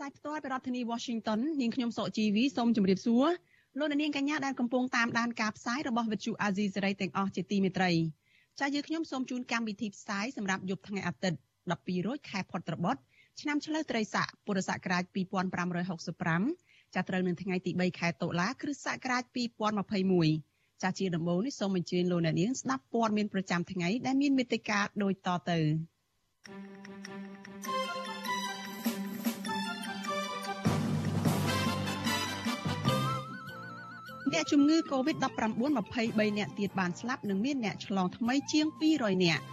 សាយផ្ទាល់ពីរដ្ឋធានី Washington នាងខ្ញុំសកជីវីសូមជម្រាបសួរលោកអ្នកនាងកញ្ញាដែលកំពុងតាមដានការផ្សាយរបស់ Vuthu Azizi Serai ទាំងអស់ជាទីមេត្រីចា៎យើងខ្ញុំសូមជូនកម្មវិធីផ្សាយសម្រាប់យប់ថ្ងៃអាទិត្យ12រោចខែផុតត្របុត្រឆ្នាំឆ្លូវត្រីស័កពុរសករាជ2565ចាប់ត្រូវនៅថ្ងៃទី3ខែតុលាគ្រិស្តសករាជ2021ចាជាដំបូងនេះសូមអញ្ជើញលោកអ្នកនាងស្ដាប់ព័ត៌មានប្រចាំថ្ងៃដែលមានមេត្តាដូចតទៅ អ្នកជំងឺ Covid-19 23អ្នកទៀតបានស្លាប់និងមានអ្នកឆ្លងថ្មីជាង200នាក់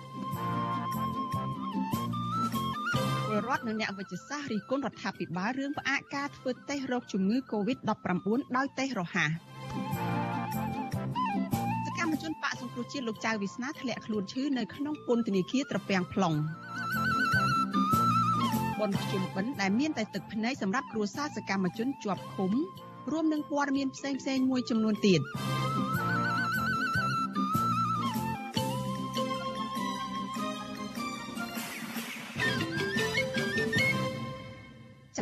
ពលរដ្ឋនិងអ្នកវិទ្យាសាស្ត្ររិះគន់រដ្ឋាភិបាលរឿងផ្អាកការធ្វើតេស្តរោគជំងឺ Covid-19 ដោយតេស្តរហ័សសកម្មជនបកសង្គ្រោះជាតិលោកចៅវិស្នាធ្លាក់ខ្លួនឈឺនៅក្នុងពន្ធនាគារត្រពាំង plong បនជុំបិណ្ឌដែលមានតែទឹកភ្នែកសម្រាប់គ្រួសារសកម្មជនជាប់ឃុំ រួមនឹងព័ត៌មានផ្សេងៗមួយចំនួនទៀត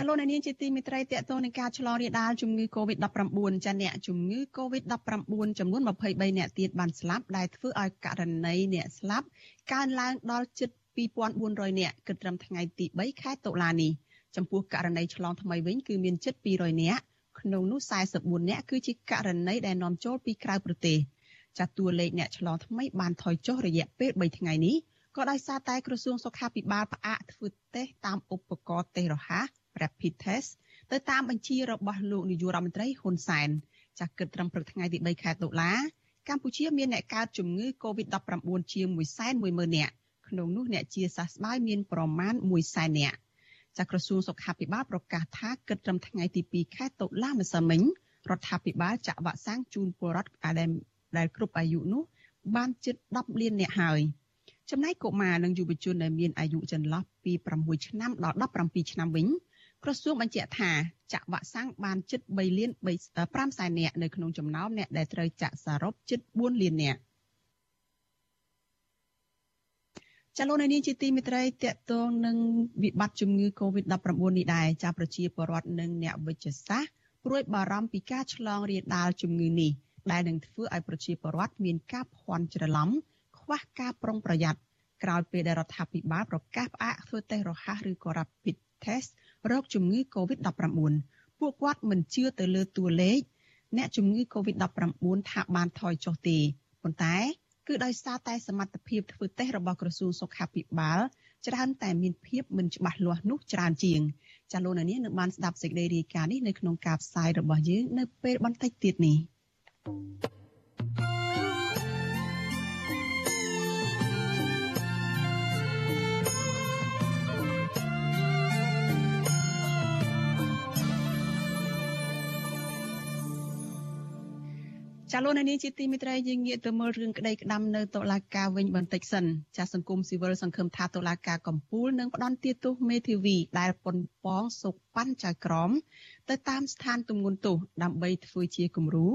លោកនាងជាទីមេត្រីតកតនឹងការឆ្លងរាលដាលជំងឺ Covid-19 ចាអ្នកជំងឺ Covid-19 ចំនួន23អ្នកទៀតបានស្លាប់ដែលធ្វើឲ្យករណីអ្នកស្លាប់កើនឡើងដល់ជិត2400អ្នកគិតត្រឹមថ្ងៃទី3ខែតុលានេះចំពោះករណីឆ្លងថ្មីវិញគឺមានជិត200អ្នក ក្នុងនោះ44អ្នកគឺជាករណីដែលនាំចូលពីក្រៅប្រទេសចាត់តួលេខអ្នកឆ្លងថ្មីបានថយចុះរយៈពេល3ថ្ងៃនេះក៏ដោយសារតែក្រសួងសុខាភិបាលផ្អាកធ្វើតេស្តតាមឧបករណ៍តេស្តរហ័ស Rapid Test ទៅតាមបញ្ជារបស់លោកនាយករដ្ឋមន្ត្រីហ៊ុនសែនចាស់គិតត្រឹមព្រឹកថ្ងៃទី3ខែតុលាកម្ពុជាមានអ្នកកើតជំងឺ Covid-19 ជាង110,000នាក់ក្នុងនោះអ្នកជាសះស្បើយមានប្រមាណ100,000នាក់ ចាក្រសួងសុខាភិបាលប្រកាសថាគិតត្រឹមថ្ងៃទី2ខែតុលាម្សិលមិញរដ្ឋាភិបាលចាក់វ៉ាក់សាំងជូនពលរដ្ឋដែលដែលគ្រប់អាយុនោះ បានជិត10លាននាក់ហើយចំណែកកុមារនិងយុវជនដែលមានអាយុចន្លោះពី6ឆ្នាំដល់17ឆ្នាំវិញក្រសួងបញ្ជាក់ថាចាក់វ៉ាក់សាំងបានជិត3លាន5សែននាក់នៅក្នុងចំណោមអ្នកដែលត្រូវចាក់សរុបជិត4លាននាក់ ចលនានេះជាទីមិត្តរីតកតងនឹងវិបត្តិជំងឺ Covid-19 នេះដែរចាប្រជាពលរដ្ឋនិងអ្នកវិទ្យាសាស្ត្រព្រួយបារម្ភពីការឆ្លងរាលដាលជំងឺនេះដែលនឹងធ្វើឲ្យប្រជាពលរដ្ឋមានការភ័ន្តច្រឡំខ្វះការប្រុងប្រយ័ត្នក្រោយពេលដែលរដ្ឋាភិបាលប្រកាសផ្អាកធ្វើតេស្តរហ័សឬក៏ Rapid Test រោគជំងឺ Covid-19 ពួកគាត់មិនជឿទៅលើតួលេខអ្នកជំងឺ Covid-19 ថាបានថយចុះទេប៉ុន្តែ គឺដោយសារតែសមត្ថភាពធ្វើតេស្តរបស់ក្រសួងសុខាភិបាលច្រើនតែមានភាពមិនច្បាស់លាស់នោះច្រើនជាងចាលោកនាងនឹងបានស្ដាប់សេចក្តីរាយការណ៍នេះនៅក្នុងការផ្សាយរបស់យើងនៅពេលបន្តិចទៀតនេះ thank ចាលោកនាងជាទីមិត្តរីយើងងាកទៅមើលរឿងក្តីក្តាំនៅតុលាការវិញបន្តិចសិនចាសង្គមស៊ីវិលសង្ឃឹមថាតុលាការកំពូលនឹងផ្ដន់ទាទោសមេធាវីដែលប៉ុនប៉ងសុកប៉ាន់ចៅក្រមទៅតាមស្ថានទម្ងន់ទោសដើម្បីធ្វើជាគំរូ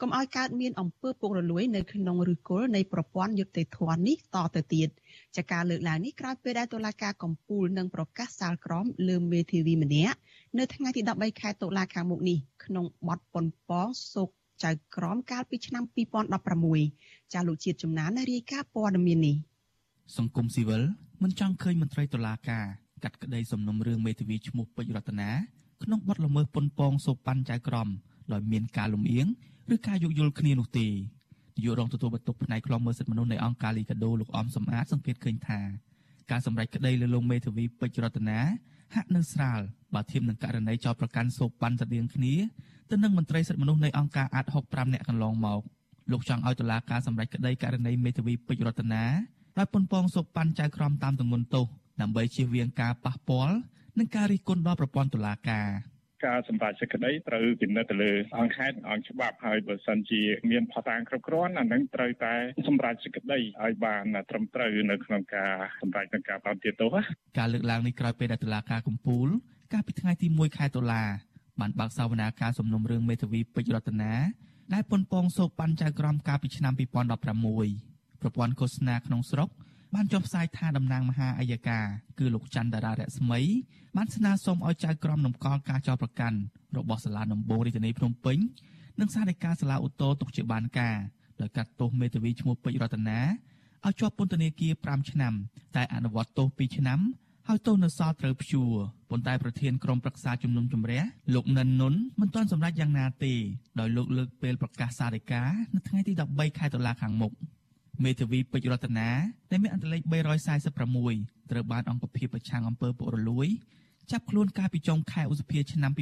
កុំឲ្យកើតមានអំពើពុករលួយនៅក្នុងឫសគល់នៃប្រព័ន្ធយុត្តិធម៌នេះតទៅទៀតចាការលើកឡើងនេះក្រោយពេលដែលតុលាការកំពូលនឹងប្រកាសសាលក្រមលើមេធាវីម្នាក់នៅថ្ងៃទី13ខែតុលាខាងមុខនេះក្នុងបទប៉ុនប៉ងសុក ចៅក្រមកាលពីឆ្នាំ2016ចាលោកជាតិចំណានរាយការណ៍ព័ត៌មាននេះសង្គមស៊ីវិលមិនចង់ឃើញមន្ត្រីតុលាការកាត់ក្តីសំណុំរឿងមេធាវីឈ្មោះពេជ្ររតនាក្នុងបទល្មើសប៉ុនប៉ងសូប៉ាន់ចៅក្រមដោយមានការលំអៀងឬការយោគយល់គ្នានោះទេនាយករងទទួលបន្ទុកផ្នែកខ្លំមើលសិទ្ធិមនុស្សនៃអង្គការលីកាដូលោកអំសំអាតសង្កេតឃើញថាការសម្រេចក្តីលើលោកមេធាវីពេជ្ររតនា ហាក់នៅស្រាលបើធៀបនឹងករណីចោទប្រកាន់សូប៉ាន់ស្តៀងគ្នាទៅនឹងមន្ត្រីសិទ្ធិមនុស្សនៃអង្គការអាត65នាក់កន្លងមកលោកចង់ឲ្យតុលាការសម្រេចក្តីករណីមេធាវីពេជ្ររតនាដោយប៉ុនប៉ងសុកប៉ាន់ចៅក្រមតាមទម្ងន់ទោសដើម្បីជៀសវាងការប៉ះពាល់និងការរិះគន់ដល់ប្រព័ន្ធតុលាការ ការសម្រេចសេចក្តីត្រូវពិនិត្យទៅលើអង្គហេតុអង្គច្បាប់ហើយបើសិនជាមានផុសតាងគ្រប់គ្រាន់អានឹងត្រូវតែសម្រេចសេចក្តីឲ្យបានត្រឹមត្រូវនៅក្នុងការសម្រេចនឹងការបន្តទៀតទោសការលើកឡើងនេះក្រោយពេលដែលតុលាការកំពូលកាលពីថ្ងៃទី1ខែតុលាបានបើកសវនាការសំណុំរឿងមេធាវីពេជ្ររតនាដែលប៉ុនប៉ងសោកប៉ាន់ចៅក្រមកាលពីឆ្នាំ2016ប្រព័ន្ធឃោសនាក្នុងស្រុក បានចុះផ្សាយថាតំណាងមហាអัยការគឺលោកច័ន្ទតារារស្មីបានស្នើសុំឲ្យចៅក្រមនំកល់ការចោទប្រកាន់របស់សាលាដំបងរាជធានីភ្នំពេញនិងសាលាការសាលាឧទ្ធរទុកជាបានការដោយកាត់ទោសមេធាវីឈ្មោះពេជ្ររតនាឲ្យជាប់ពន្ធនាគារ5ឆ្នាំ តែអនុវត្តទោស2ឆ្នាំហើយទោសនៅសល់ត្រូវព្យួរប៉ុន្តែប្រធានក្រុមប្រឹក្សាជំនុំជម្រះលោកនិននុនមិនទាន់សម្រេចយ៉ាងណាទេដោយលោកលើកពេលប្រកាសសារិកានៅថ្ងៃទី13ខែតុលាខាងមុខ មេធាវីពេជ្ររតនាដែលមានអន្តរលេខ346ត្រូវបានអង្គភាពប្រឆាំងអំពើពុករលួយចាប់ខ្លួនកាលពីចុងខែឧសភាឆ្នាំ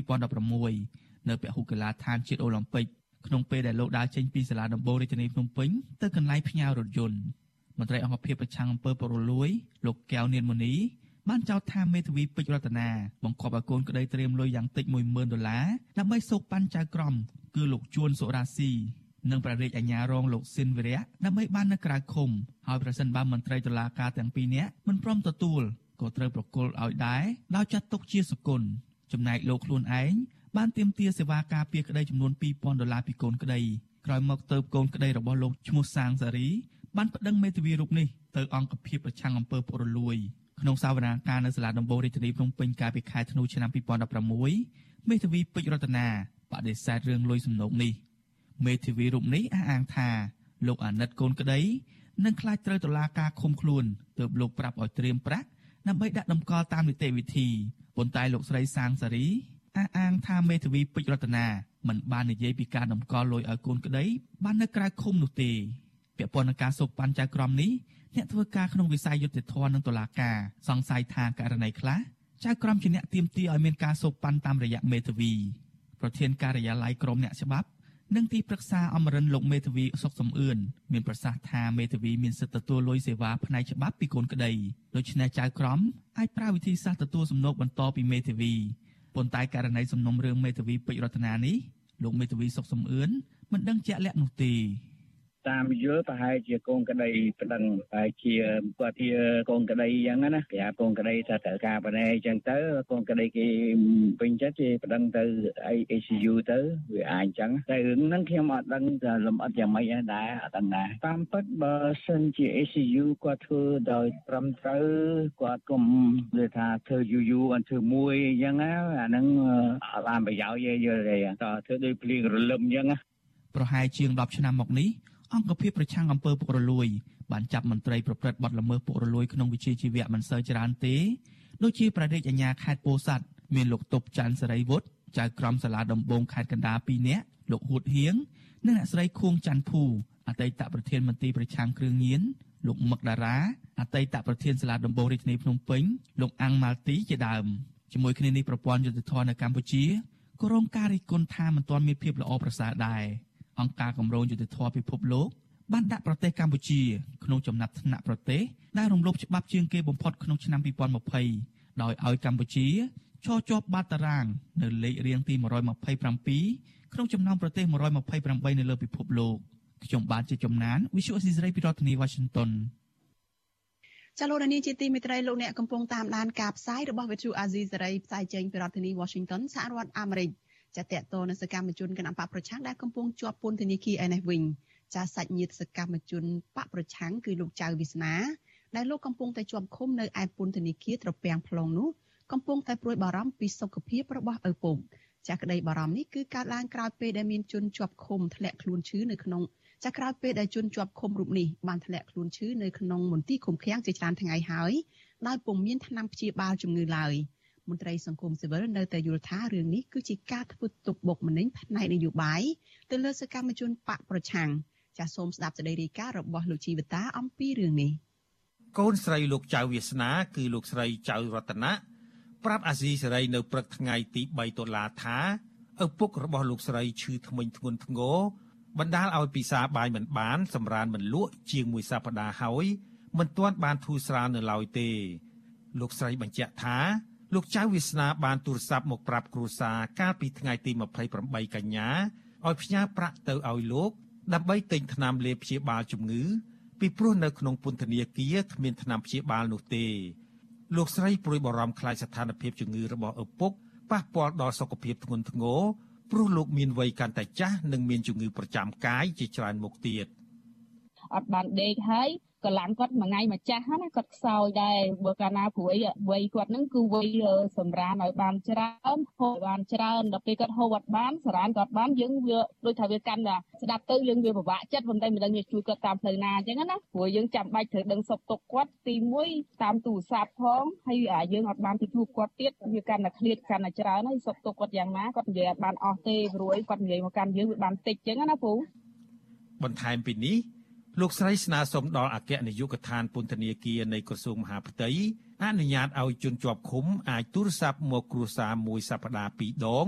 2016នៅពហុកីឡដ្ឋានជាតិអូឡ িম্প ិកក្នុងពេលដែលលោកដើរចេញពីសាលាដំបូងរាជធានីភ្នំពេញទៅកន្លែងផ្ញើរថយន្តមន្ត្រីអង្គភាពប្រឆាំងអំពើពុករលួយលោកកែវនៀនមូនីបានចោទថាមេធាវីពេជ្ររតនាបង្កប់ឲ្យកូនក្តីត្រៀមលុយយ៉ាងតិច10000ដុល្លារដើម្បីសោកប៉ាន់ចៅក្រមគឺលោកជួនសុរាស៊ី និងព្រះរាជអាជ្ញារងលោកស៊ិនវិរៈដើម្បីបាននៅក្រៅឃុំហើយប្រសិនបើមន្ត្រីតុលាការទាំងពីរនាក់មិនព្រមទទួលក៏ត្រូវប្រគល់ឲ្យដែរដោយចាត់ទុកជាសគុណចំណែកលោកខ្លួនឯងបានទាមទារសេវាការពារក្តីចំនួន2000ដុល្លារពីកូនក្តីក្រោយមកទៅកូនក្តីរបស់លោកឈ្មោះសាងសារីបានប្តឹងមេធាវីរូបនេះទៅអង្គភាពប្រឆាំងអំពើពុករលួយក្នុងសវនាការនៅសាលាដំបូងរាជធានីភ្នំពេញកាលពីខែធ្នូឆ្នាំ2016មេធាវីពេជ្ររតនាបដិសេធរឿងលុយសំណូកនេះ មេធាវីរូបនេះអះអាងថាលោកអាណិតកូនក្តីនឹងខ្លាចត្រូវតុលាការឃុំខ្លួនទើបលោកប្រាប់ឲ្យត្រៀមប្រាក់ដើម្បីដាក់តម្កល់តាមនីតិវិធីប៉ុន្តែលោកស្រីសាងសារីអះអាងថាមេធាវីពេជ្ររតនាមិនបាននិយាយពីការតម្កល់លុយឲ្យកូនក្តីបាននៅក្រៅឃុំនោះទេពាក់ព័ន្ធនឹងការសោកប៉ាន់ចៅក្រមនេះអ្នកធ្វើការក្នុងវិស័យយុតិធធននិងតុលាការសង្ស័យថាករណីខ្លះចៅក្រមជាអ្នកទៀមទាឲ្យមានការសោកប៉ាន់តាមរយៈមេធាវីប្រធានការិយាល័យក្រមអ្នកច្បាប់ និងទីប្រឹក្សាអមរិនលោកមេធាវីសុកសំអឿនមានប្រសាសន៍ថាមេធាវីមានសិទ្ធិទទួលលុយសេវាផ្នែកច្បាប់ពីកូនក្តីដូច្នេះចៅក្រមអាចប្រើវិធីសាស្ត្រទទួលសំណូកបន្តពីមេធាវីប៉ុន្តែករណីសំណុំរឿងមេធាវីពេជ្ររតនានេះលោកមេធាវីសុកសំអឿនមិនដឹងជាក់លាក់នោះទេ តាមយល់ប្រហែលជាកូនក្តីប្តឹងប្រហែលជាគាត់ជាកូនក្តីអញ្ចឹងណាគេហៅកូនក្តីថាត្រូវការបណែអញ្ចឹងទៅកូនក្តីគេពេញចិត្តគេប្តឹងទៅ ICU ទៅវាអាចអញ្ចឹងតែរឿងហ្នឹងខ្ញុំអត់ដឹងថាលំអិតយ៉ាងម៉េចដែរអត់ដឹងដែរតាមពិតបើសិនជា ICU គាត់ធ្វើដោយត្រឹមត្រូវគាត់កុំនិយាយថាធ្វើយូរយូរអត់ធ្វើមួយអញ្ចឹងណាអាហ្នឹងអត់បានប្រយោជន៍ទេយល់ទេតើធ្វើដោយភ្លៀងរលឹមអញ្ចឹងណាប្រហែលជាង10ឆ្នាំមកនេះ អង្គភាពប្រឆាំងអំពើពុករលួយបានចាប់មន្ត្រីប្រព្រឹត្តបទល្មើសពុករលួយក្នុងវិជាជីវៈមិនសូវច្រើនទេដូចជាប្រដេកអាញាខេត្តពោធិ៍សាត់មានលោកតុបច័ន្ទសេរីវុឌ្ឍចៅក្រមសាលាដំបងខេត្តកណ្ដាល2នាក់លោកហួតហៀងនិងអ្នកស្រីខួងច័ន្ទភូអតីតប្រធានមន្ត្រីប្រឆាំងគ្រឿងញៀនលោកមឹកដារ៉ាអតីតប្រធានសាលាដំបងរាជធានីភ្នំពេញលោកអាំងម៉ាល់ទីជាដើមជាមួយគ្នានេះប្រព័ន្ធយុតិធធនៅកម្ពុជាក៏រងការរិះគន់ថាមិនទាន់មានភាពល្អប្រសើរដែរ អង្គការគម្រោងយុតិធធពិភពលោកបានដាក់ប្រទេសកម្ពុជាក្នុងចំណាត់ថ្នាក់ប្រទេសដែលរំលោភច្បាប់ជាងគេបំផុតក្នុងឆ្នាំ2020ដោយឲ្យកម្ពុជាឈរជាប់បាតតារាង នៅលេខរៀងទី127ក្នុងចំណោមប្រទេស128នៅលើពិភពលោកខ្ញុំបាទជាចំណាន Visual Assisray ពីរដ្ឋធានី Washington ចលនាជាទីមេត្រីលោកអ្នកកំពុងតាមដានការផ្សាយរបស់ Visual Asia សេរីផ្សាយចេញពីរដ្ឋធានី Washington សហរដ្ឋអាមេរិក ចាតតតនៅសកម្មជនគណបកប្រឆាំងដែលកំពុងជាប់ពន្ធនាគារឯនេះវិញចាសាច់ញាតិសកម្មជនបកប្រឆាំងគឺលោកចៅវាសនាដែលលោកកំពុងតែជាប់ឃុំនៅឯពន្ធនាគារត្រពាំង plong នោះកំពុងតែព្រួយបារម្ភពីសុខភាពរបស់ឪពុកចាក់ក្តីបារម្ភនេះគឺកើតឡើងក្រោយពេលដែលមានជនជាប់ឃុំធ្លាក់ខ្លួនឈឺនៅក្នុងចាក់ក្រោយពេលដែលជនជាប់ឃុំរូបនេះបានធ្លាក់ខ្លួនឈឺនៅក្នុងមន្ទីរឃុំឃាំងជាច្រើនថ្ងៃហើយដោយពុំមានថ្នាំព្យាបាលជំងឺឡើយ មន្ត្រីសង្គមស៊ីវិលនៅតែយល់ថារឿងនេះគឺជាការធ្វើទុកបុកម្នេញផ្នែកនយោបាយទៅលើសកម្មជនបកប្រឆាំងចាសសូមស្ដាប់សេចក្តីរាយការណ៍របស់លោកជីវតាអំពីរឿងនេះកូនស្រីលោកចៅវាសនាគឺលោកស្រីចៅរតនាប្រាប់អាស៊ីសេរីនៅព្រឹកថ្ងៃទី3តុលាថាឪពុករបស់លោកស្រីឈឺធ្មេញធ្ងន់ធ្ងរបណ្ដាលឲ្យពិសាបាយមិនបានសម្រានមិនលក់ជាងមួយសប្តាហ៍ហើយមិនទាន់បានធូរស្រាលនៅឡើយទេ លោកស្រីបញ្ជាក់ថា លោកចៅវាសនាបានទូរស័ព្ទមកប្រាប់គ្រួសារកាលពីថ្ងៃទី28កញ្ញាឲ្យផ្ញើប្រាក់ទៅឲ្យលោកដើម្បីទិញថ្នាំលេបព្យាបាលជំងឺពីព្រោះនៅក្នុងពន្ធនាគារគ្មានថ្នាំព្យាបាលនោះទេលោកស្រីព្រួយបារម្ភខ្លាចស្ថានភាពជំងឺរបស់ឪពុកប៉ះពាល់ដល់សុខភាពធ្ងន់ធ្ងរព្រោះលោកមានវ័យកាន់តែចាស់និងមានជំងឺប្រចាំកាយជាច្រើនមុខទៀតអត់បានដេកហើយ កម្លាំងគាត់មួយថ្ងៃមួយចាស់ណាគាត់ខ្សោយដែរបើកាលណាព្រួយវ័យគាត់ហ្នឹងគឺវ័យសម្រានឲ្យបានច្រើនហូបបានច្រើនដល់ពេលគាត់ហូបអត់បានសម្រានគាត់បានយើងវាដូចថាវាកាន់តែស្ដាប់ទៅយើងវាពិបាកចិត្តប៉ុន្តែមិនដឹងយើងជួយគាត់តាមផ្លូវណាអញ្ចឹងណាព្រោះយើងចាំបាច់ត្រូវដឹងសុខទុក្ខគាត់ទី1តាមទូរស័ព្ទផងហើយយើងអត់បានទៅជួបគាត់ទៀតវាកាន់តែឃ្លាតកាន់តែច្រើនហើយសុខទុក្ខគាត់យ៉ាងណាគាត់និយាយអត់បានអស់ទេព្រួយគាត់និយាយមកកាន់យើងវាបានតិចអញ្ចឹងណាពូបន្ថែមពីនេះ លោកស្រីស្នើសុំដល់អគ្គនាយកដ្ឋានពន្ធនាគារនៃក្រសួងមហាផ្ទៃអនុញ្ញាតឲ្យជនជាប់ឃុំអាចទូរស័ព្ទមកគ្រួសារមួយសប្តាហ៍ពីរដង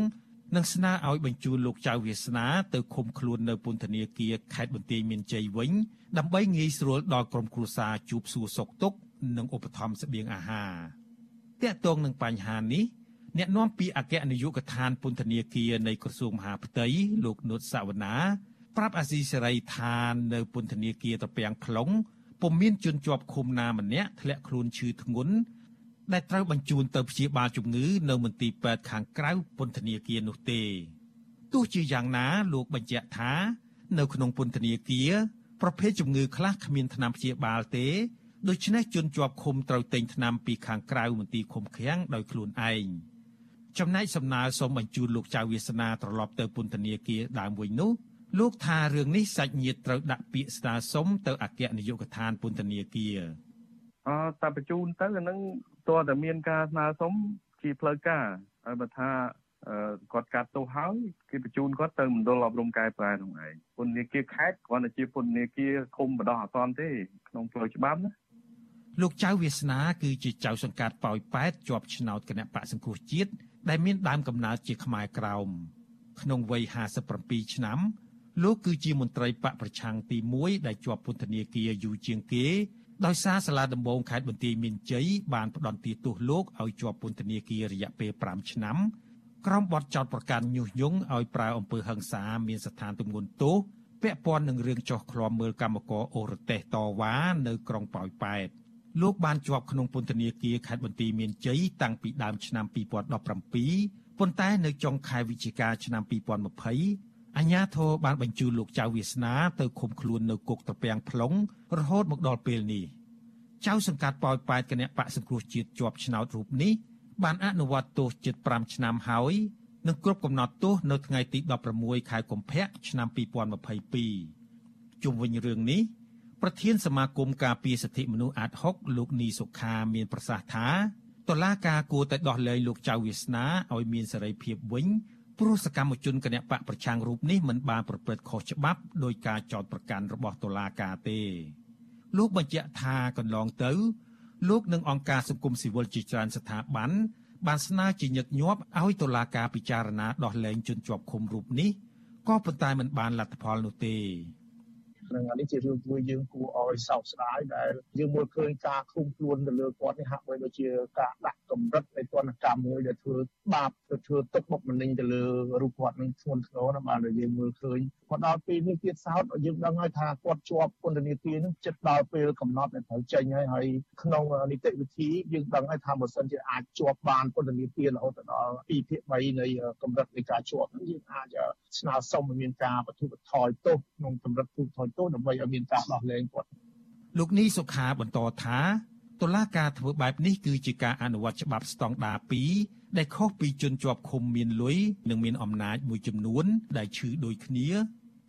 និងស្នើឲ្យបញ្ជូនលោកចៅវាសនាទៅឃុំខ្លួននៅពន្ធនាគារខេត្តបន្ទាយមានជ័យវិញដើម្បីងាយស្រួលដល់ក្រុមគ្រួសារជួបសួរសុខទុក្ខនិងឧបត្ថម្ភស្បៀងអាហារតាក់ទងនឹងបញ្ហានេះអ្នកនាំពាក្យអគ្គនាយកដ្ឋានពន្ធនាគារនៃក្រសួងមហាផ្ទៃលោកនុតសវណ្ណា ប្រាប់អាស៊ីសេរីថានៅពន្ធនាគារត្រពាំង plong ពុំមានជនជាប់ឃុំណាម្នាក់ធ្លាក់ខ្លួនឈឺធ្ងន់ដែលត្រូវបញ្ជូនទៅព្យាបាលជំងឺនៅមន្ទីរពេទ្យខាងក្រៅពន្ធនាគារនោះទេទោះជាយ៉ាងណាលោកបញ្ជាក់ថា នៅក្នុងពន្ធនាគារប្រភេទជំងឺខ្លះគ្មានថ្នាំព្យាបាលទេដូច្នេះជនជាប់ឃុំត្រូវទិញថ្នាំពីខាងក្រៅមន្ទីរឃុំឃាំងដោយខ្លួនឯងចំណែកសំណើសូមបញ្ជូនលោកចៅវាសនាត្រឡប់ទៅពន្ធនាគារដើមវិញនោះ លោកថារឿងនេះសាច់ញាតិត្រូវដាក់ពាក្យស្នើសុំទៅអគ្គនាយកដ្ឋានពន្ធនាគារអឺតែបញ្ជូនទៅអានឹងតើតែមានការស្នើសុំជាផ្លូវការហើយបើថាគាត់កាត់ទោសហើយគេបញ្ជូនគាត់ទៅមណ្ឌលអប់រំកែប្រែនោះឯងពន្ធនាគារខេត្តគ្រាន់តែជាពន្ធនាគារឃុំបដោះអសន្នទេក្នុងផ្លូវច្បាប់ណាលោកចៅវាសនាគឺជាចៅសង្កាត់ប៉ោយប៉ែតជាប់ឆ្នោតគណៈបកសង្គ្រោះជាតិដែលមានដើមកំណើតជាខ្មែរក្រោមក្នុងវ័យ57ឆ្នាំ លោកគឺជាមន្ត្រីបកប្រឆាំងទី1ដែលជាប់ពន្ធនាគារយូរជាងគេដោយសារសាលាដំបងខេត្តបន្ទាយមានជ័យបានផ្ដន្ទាទោសលោកឲ្យជាប់ពន្ធនាគាររយៈពេល5ឆ្នាំក្រុមបទចោតប្រកាន់ញុះញង់ឲ្យប្រើអំពើហិង្សាមានស្ថានទម្ងន់ទោសពាក់ព័ន្ធនឹងរឿងចោះឃ្លាំមើលកម្មករអូរទេសតវ៉ានៅក្រុងប៉ោយប៉ែតលោកបានជាប់ក្នុងពន្ធនាគារខេត្តបន្ទាយមានជ័យតាំងពីដើមឆ្នាំ2017ប៉ុន្តែនៅចុងខែវិច្ឆិកាឆ្នាំ2020 អញ្ញាធរបានបញ្ជូនលោកចៅវាសនាទៅឃុំខ្លួននៅគុកត្រពាំង plong រហូតមកដល់ពេលនេះចៅសង្កាត់ប៉ោយប៉ែតគណៈបកសង្គ្រោះជាតិជាប់ឆ្នោតរូបនេះបានអនុវត្តទោសជិត5ឆ្នាំហើយនឹងគ្រប់កំណត់ទោសនៅថ្ងៃទី16ខែកុម្ភៈឆ្នាំ2022ជុំវិញរឿងនេះប្រធានសមាគមការពារសិទ្ធិមនុស្សអាត6លោកនីសុខាមានប្រសាសន៍ថាតឡាការគួរតែដោះលែងលោកចៅវាសនាឲ្យមានសេរីភាពវិញ ព្រោះសកម្មជនគណបកប្រឆាំងរូបនេះមិនបានប្រព្រឹត្តខុសច្បាប់ដោយការចោទប្រកាន់របស់តុលាការទេលោកបញ្ជាក់ថាកន្លងទៅ លោកនិងអង្គការសង្គមស៊ីវិលជាច្រើនស្ថាប័នបានស្នើជាញឹកញាប់ឲ្យតុលាការពិចារណាដោះលែងជនជាប់ឃុំរូបនេះក៏ប៉ុន្តែមិនបានលទ្ធផលនោះទេ នឹងនេះជារឿងមួយយើងគួរឲ្យសោកស្ដាយដែលយើងមើលឃើញការឃុំខ្លួនទៅលើគាត់នេះហាក់បីដូចជាការដាក់កម្រិតនៃទណ្ឌកម្មមួយដែលធ្វើបាបទៅធ្វើទុកបុកម្នេញទៅលើរូបគាត់នឹងធ្ងន់ធ្ងរណាបាទដែលយើងមើលឃើញមកដល់ពេលនេះទៀតសោតយើងដឹងហើយថាគាត់ជាប់ពន្ធនាគារនឹងចិត្តដល់ពេលកំណត់ដែលត្រូវចេញហើយហើយក្នុងនីតិវិធីយើងដឹងហើយថាបើសិនជាអាចជាប់បានពន្ធនាគាររហូតដល់2ភាគ3នៃកម្រិតនៃការជាប់នឹងយើងអាចស្នើសុំឲ្យមានការបទុបថយទោសក្នុងកម្រិតទូថយទោសដើម្បីឲ្យមានការដោះលែងគាត់លោកនីសុខាបន្តថាតុលាការធ្វើបែបនេះគឺជាការអនុវត្តច្បាប់ស្តង់ដារ2ដែលខុសពីជនជាប់ឃុំមានលុយនិងមានអំណាចមួយចំនួន ដែលឈឺដូចគ្នា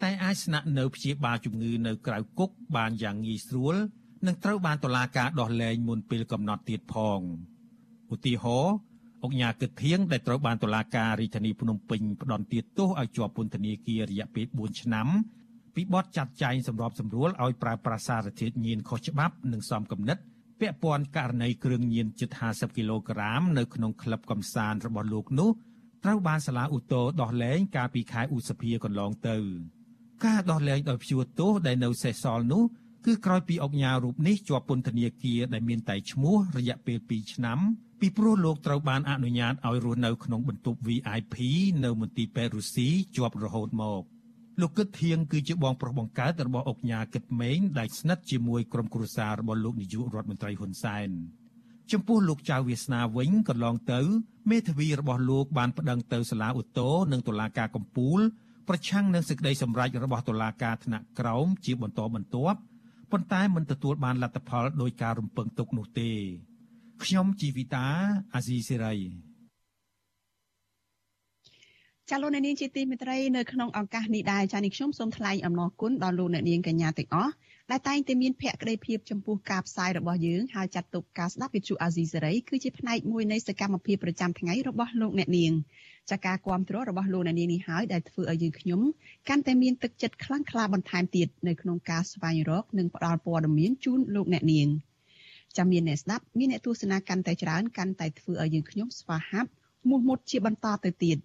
តែអាចស្នាក់នៅព្យាបាលជំងឺនៅក្រៅគុកបានយ៉ាងងាយស្រួលនិងត្រូវបានតុលាការដោះលែងមុនពេលកំណត់ទៀតផងឧទាហរណ៍អង្គញាគិតធៀងដែលត្រូវបានតុលាការរាជធានីភ្នំពេញផ្ដន្ទាទោសឲ្យជាប់ពន្ធនាគាររយៈពេល4ឆ្នាំ ពីបទចាត់ចែងសម្របសម្រួលឲ្យប្រើប្រាស់សារធាតុញៀនខុសច្បាប់និងសំគំនិតពាក់ព័ន្ធករណីគ្រឿងញៀនជិត50គីឡូក្រាមនៅក្នុងក្លឹបកំសាន្តរបស់លោកនោះត្រូវបានសាលាឧទ្ធរដោះលែងកាលពីខែឧសភាកន្លងទៅ ការដោះលែងដោយព្យួរទោសដែលនៅសេសសល់នោះគឺក្រោយពីអង្គញារូបនេះជាប់ពន្ធនាគារដែលមានតែឈ្មោះរយៈពេល2ឆ្នាំពីព្រោះលោកត្រូវបានអនុញ្ញាតឲ្យរស់នៅក្នុងបន្ទប់ VIP នៅមន្ទីរពេទ្យរុស្ស៊ីជាប់រហូតមក លោកគិតធៀងគឺជាបងប្រុសបង្កើតរបស់អុកញ៉ាគិតម៉េងដែលស្និទ្ធជាមួយក្រុមគ្រួសាររបស់លោកនាយករដ្ឋមន្ត្រីហ៊ុនសែនចំពោះលោកចៅវាសនាវិញកន្លងទៅមេធាវីរបស់លោកបានប្តឹងទៅសាលាឧទ្ធរនិងតុលាការកំពូលប្រឆាំងនឹងសេចក្តីសម្រេចរបស់តុលាការថ្នាក់ក្រោមជាបន្តបន្ទាប់ប៉ុន្តែមិនទទួលបានលទ្ធផលដោយការរំពឹងទុកនោះទេខ្ញុំជីវិតាអាស៊ីសេរី ចាលោកអ្នកនាងជាទីមេត្រីនៅក្នុងឱកាសនេះដែរចានេះខ្ញុំសូមថ្លែងអំណរគុណដល់លោកអ្នកនាងកញ្ញាទាំងអស់ដែលតែងតែមានភក្ដីភាពចំពោះការផ្សាយរបស់យើងហើយចាត់ទុកការស្ដាប់វិទ្យុអាស៊ីសេរីគឺជាផ្នែកមួយនៃសកម្មភាពប្រចាំថ្ងៃរបស់លោកអ្នកនាងចាការគ្រប់គ្រងរបស់លោកអ្នកនាងនេះហើយដែលធ្វើឲ្យយើងខ្ញុំកាន់តែមានទឹកចិត្តខ្លាំងក្លាបន្ថែមទៀតនៅក្នុងការស្វែងរកនិងផ្តល់ព័ត៌មានជូនលោកអ្នកនាងចាំមានអ្នកស្ដាប់មានអ្នកទស្សនាកាន់តែច្រើនកាន់តែធ្វើឲ្យយើងខ្ញុំស្វាហាប់មោះមុតជាបន្តទៅទៀត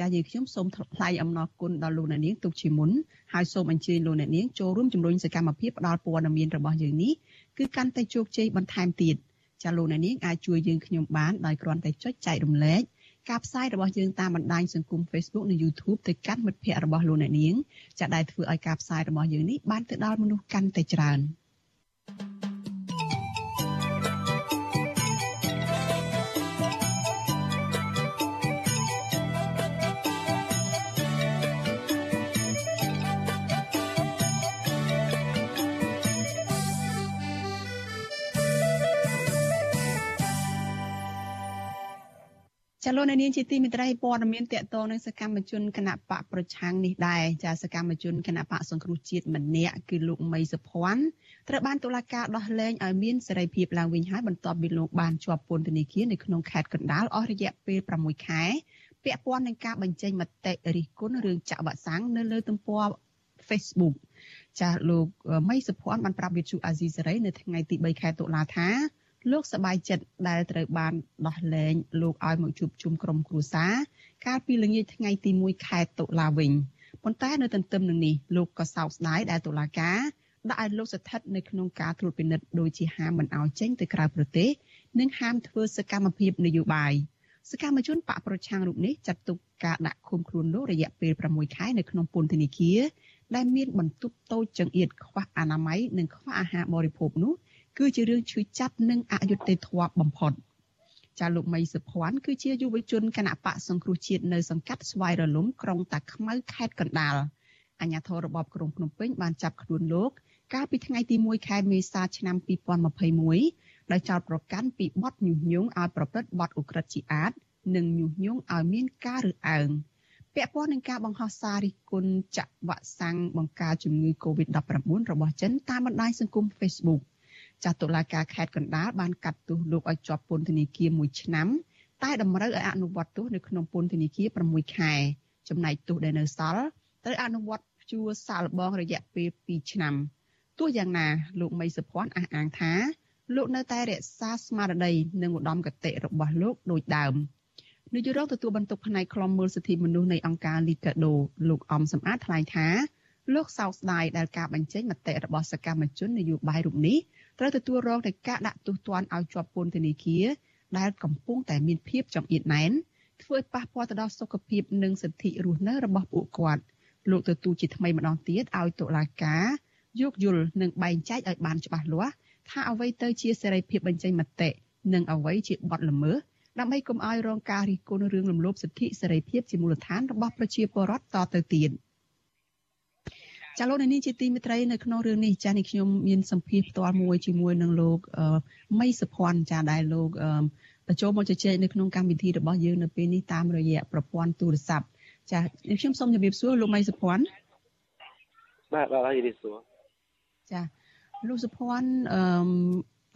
ចាស់យើងខ្ញុំសូមថ្លែងអំណរគុណដល់លោកអ្នកនាងទុកជាមុនហើយសូមអញ្ជើញលោកអ្នកនាងចូលរួមជំរុញសកម្មភាពផ្តល់ព័ត៌មានរបស់យើងនេះគឺកាន់តែជោគជ័យបន្ថែមទៀតចាស់លោកអ្នកនាងអាចជួយយើងខ្ញុំបានដោយគ្រាន់តែចុចចែករំលែកការផ្សាយរបស់យើងតាមបណ្ដាញសង្គម Facebook និង YouTube ទៅកាន់មិត្តភ័ក្តិរបស់លោកអ្នកនាងចាដែលធ្វើឲ្យការផ្សាយរបស់យើងនេះបានទៅដល់មនុស្សកាន់តែច្រើន។ ចលនានាងជាទីមេត្រីព័ត៌មានតកតងនឹងសកម្មជនគណៈបកប្រឆាំងនេះដែរចាសកម្មជនគណៈបកសង្គ្រោះជាតិម្នាក់គឺលោកមីសុភ័ណ្ឌត្រូវបានតុលាការដោះលែងឲ្យមានសេរីភាពឡើងវិញហើយបន្ទាប់ពីលោកបានជាប់ពន្ធនាគារនៅក្នុងខេត្តកណ្ដាលអស់រយៈពេល6ខែពាក់ព័ន្ធនឹងការបញ្ចេញមតិរិះគន់រឿងចាក់វ៉ាក់សាំងនៅលើទំព័រ Facebook ចាស់លោកមីសុភ័ណ្ឌបានប្រាប់វិទ្យុអាស៊ីសេរីនៅថ្ងៃទី3ខែតុលាថា លោកសបាយចិត្តដែលត្រូវបានដោះលែងលោកឲ្យមកជួបជុំក្រុមគ្រួសារកាលពីល្ងាចថ្ងៃទី1ខែតុលាវិញប៉ុន្តែនៅទន្ទឹមនឹងនេះលោកក៏សោកស្ដាយដែលតុលាការដាក់ឲ្យលោកស្ថិតនៅក្នុងការត្រួតពិនិត្យដោយជាហាមមិនឲ្យចេញទៅក្រៅប្រទេសនិងហាមធ្វើសកម្មភាពនយោបាយសកម្មជនបកប្រឆាំងរូបនេះចាត់ទុកការដាក់ឃុំខ្លួនលោករយៈពេល6ខែនៅក្នុងពន្ធនាគារដែលមានបន្ទប់តូចចង្អៀតខ្វះអនាម័យនិងខ្វះអាហារបរិភោគនោះ គឺជារឿងឈឺចាប់និងអយុត្តិធម៌បំផុតចាលោកមីសុភ័ណ្ឌគឺជាយុវជនគណៈបកសង្គ្រោះជាតិនៅសង្កាត់ស្វាយរលំក្រុងតាខ្មៅខេត្តកណ្ដាលអាជ្ញាធររបបក្រុងភ្នំពេញបានចាប់ខ្លួនលោក កាលពីថ្ងៃទី1ខែមេសាឆ្នាំ2021ដោយចោទប្រកាន់ពីបទញុះញង់ឲ្យប្រព្រឹត្តបទឧក្រិដ្ឋជាអាត និងញុះញង់ឲ្យមានការរើសអើងពាក់ព័ន្ធនឹងការបង្ហោះសាររិះគន់ចាក់វ៉ាក់សាំងបង្ការជំងឺ Covid-19 របស់ចិនតាមបណ្ដាញសង្គម Facebook ចាស់តុលាការខេត្តកណ្ដាលបានកាត់ទោសលោកឲ្យជាប់ពន្ធនាគារ1ឆ្នាំតែតម្រូវឲ្យអនុវត្តទោសនៅក្នុងពន្ធនាគារ6ខែចំណែកទោសដែលនៅសល់ត្រូវអនុវត្តជួសាលបងរយៈពេល2ឆ្នាំទោះយ៉ាងណាលោកមីសុភ័ណ្ឌអះអាងថា លោកនៅតែរក្សាស្មារតីនិងឧត្តមគតិរបស់លោកដូចដើមនាយរដ្ឋទទួលបន្ទុកផ្នែកខ្លំមើលសិទ្ធិមនុស្សនៃអង្គការលីកាដូលោកអំសំអាតថ្លែងថា លោកសោកស្ដាយដែលការបញ្ចេញមតិរបស់សកម្មជននយោបាយរូបនេះត្រូវទទួលរងនឹងការដាក់ទោសទណ្ឌឲ្យជាប់ពន្ធនាគារដែលកំពុងតែមានភាពចង្អៀតណែនធ្វើឲ្យប៉ះពាល់ទៅដល់សុខភាពនិងសិទ្ធិរស់នៅរបស់ពួកគាត់លោកទទូចជាថ្មីម្ដងទៀតឲ្យតុលាការយោគយល់និងបែងចែកឲ្យបានច្បាស់លាស់ថាអ្វីទៅជាសេរីភាពបញ្ចេញមតិនិងអ្វីជាបទល្មើសដើម្បីកុំឲ្យរងការរិះគន់រឿងរំលោភសិទ្ធិសេរីភាពជាមូលដ្ឋានរបស់ប្រជាពលរដ្ឋតទៅទៀត។ ចាលោកនេះជាទីមេត្រីនៅក្នុងរឿងនេះចានេះខ្ញុំមានសម្ភារផ្ទាល់មួយជាមួយនឹងលោកមីសុភ័ណ្ឌចាដែលលោកចូលមកជជែកនៅក្នុងកម្មវិធីរបស់យើងនៅពេលនេះតាមរយៈប្រព័ន្ធទូរស័ព្ទចាខ្ញុំសូមជម្រាបសួរលោកមីសុភ័ណ្ឌបាទបាទជម្រាបសួរចាលោកសុភ័ណ្ឌអឺ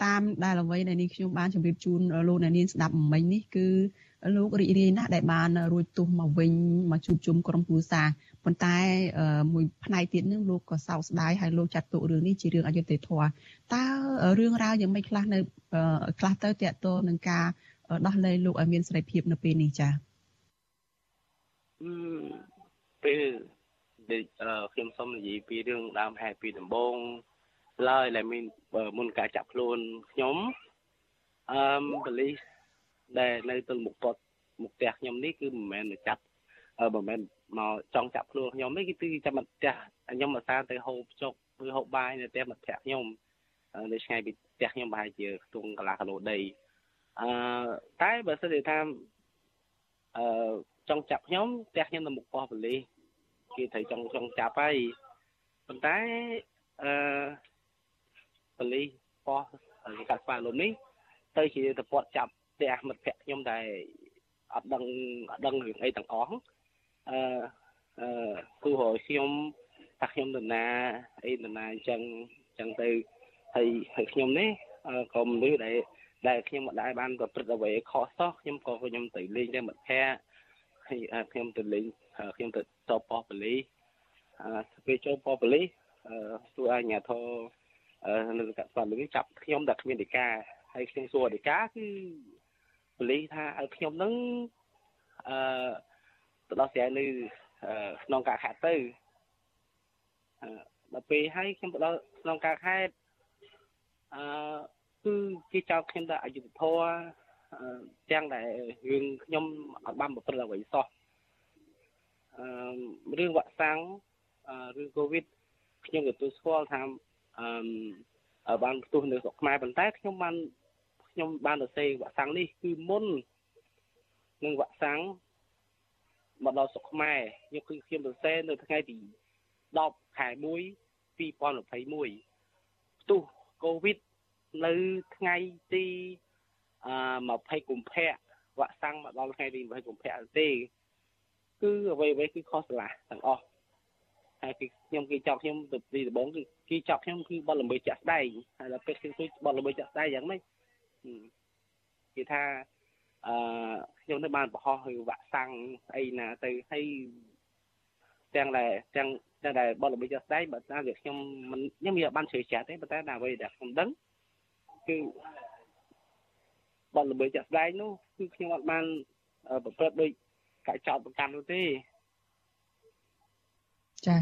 តាមដែលអ្វីដែលនេះខ្ញុំបានជម្រាបជូនលោកអ្នកនាងស្ដាប់មិញនេះគឺ លោករីករាយណាស់ដែលបានរួចទោសមកវិញមកជួបជុំក្រុមគ្រួសារប៉ុន្តែមួយផ្នែកទៀតនឹងលោកក៏សោកស្ដាយហើយលោកចាត់ទុករឿងនេះជារឿងអយុត្តិធម៌តើរឿងរ៉ាវយ៉ាងម៉េចខ្លះនៅខ្លះទៅតកតទៅនឹងការដោះលែងលោកឲ្យមានសេរីភាពនៅពេលនេះចា៎ពេលខ្ញុំសូមនិយាយពីរឿងដើមហេតុពីដំបូងឡើយដែលមានមុនការចាប់ខ្លួនខ្ញុំអឺប៉ូលីស ដែលនៅទល់មុខគាត់មុខផ្ទះខ្ញុំនេះគឺមិនមែនចាប់អឺមិនមែនមកចង់ចាប់ខ្លួនខ្ញុំនេះគឺចាំមកផ្ទះខ្ញុំមកសារទៅហូបចុកឬហូបបាយនៅផ្ទះមិត្តភក្តិខ្ញុំនៅឆ្ងាយពីផ្ទះខ្ញុំប្រហែលជាខ្ទង់កន្លះគីឡូដីអឺតែបើសិនជាថាអឺចង់ចាប់ខ្ញុំផ្ទះខ្ញុំនៅមុខប៉ុស្តិ៍ប៉ូលីសគេត្រូវចង់ចង់ចាប់ហើយប៉ុន្តែអឺប៉ូលីសប៉ុស្តិ៍គេកាត់ស្វាលំនេះទៅជាទៅពាត់ចាប់ផ្ទះមិត្តភក្តិខ្ញុំដែលអត់ដឹងអត់ដឹងរឿងអីទាំងអស់អឺអឺគូរខ្ញុំថាខ្ញុំនរណាអីនរណាអញ្ចឹងអញ្ចឹងទៅហើយហើយខ្ញុំនេះក៏មនុស្សដែលដែលខ្ញុំមិនដែលបានប្រព្រឹត្តអ្វីខុសសោះខ្ញុំក៏ខ្ញុំទៅលេងតែមិត្តភ័ក្តិហើយខ្ញុំទៅលេងខ្ញុំទៅតបប៉ប៉ូលីសអឺពេលចូលប៉ប៉ូលីសអឺសួរអាជ្ញាធរអឺនៅកសិកម្មនេះចាប់ខ្ញុំតែគ្មានដីកាហើយខ្ញុំសួរដីកាគឺ ប៉ូលីសថាឲ្យខ្ញុំនឹងអឺទៅដោះស្រាយនៅក្នុងការខេត្តទៅដល់ពេលហើយខ្ញុំទៅដល់ក្នុងការខេត្តអឺគឺគេចោទខ្ញុំថាអយុធធរទាំងដែលរឿងខ្ញុំអត់បានប្រព្រឹត្តអ្វីសោះអឺរឿងវាក់សាំងរឿងកូវីដខ្ញុំទទួលស្គាល់ថាអឺបានផ្ទុះនៅស្រុកខ្មែរប៉ុន្តែខ្ញុំបាន ខ្ញុំបានទៅសេវាក់សាំងនេះគឺមុននឹងវាក់សាំងមកដល់ស្រុកខ្មែរខ្ញុំគឺខ្ញុំទៅសេនៅថ្ងៃទី10ខែ1 2021ផ្ទុះកូវីដនៅថ្ងៃទីអឺ20កុម្ភៈវាក់សាំងមកដល់ថ្ងៃទី20កុម្ភៈទេគឺអ្វីអ្វីគឺខុសឆ្លាស់ទាំងអស់ហើយគឺខ្ញុំគេចោកខ្ញុំទៅទីដំបងគឺគេចោកខ្ញុំគឺបទល្មើសចាក់ស្ដែងហើយដល់ពេលខ្ញុំជួយបទល្មើសចាក់ស្ដែងយ៉ាងម៉េច គេថាអឺខ្ញុំនៅបានបរោះឬវាក់សាំងអីណាទៅហើយទាំងដែលទាំងតែដែលបទល្មើសចាស់ស្ដែងបើតាមវាខ្ញុំមិនខ្ញុំវាបានជ្រើសចាស់ទេប៉ុន្តែដល់អ្វីដែលខ្ញុំដឹងគឺបទល្មើសចាស់ស្ដែងនោះគឺខ្ញុំអត់បានប្រព្រឹត្តដោយការចោទប្រកាន់នោះទេចា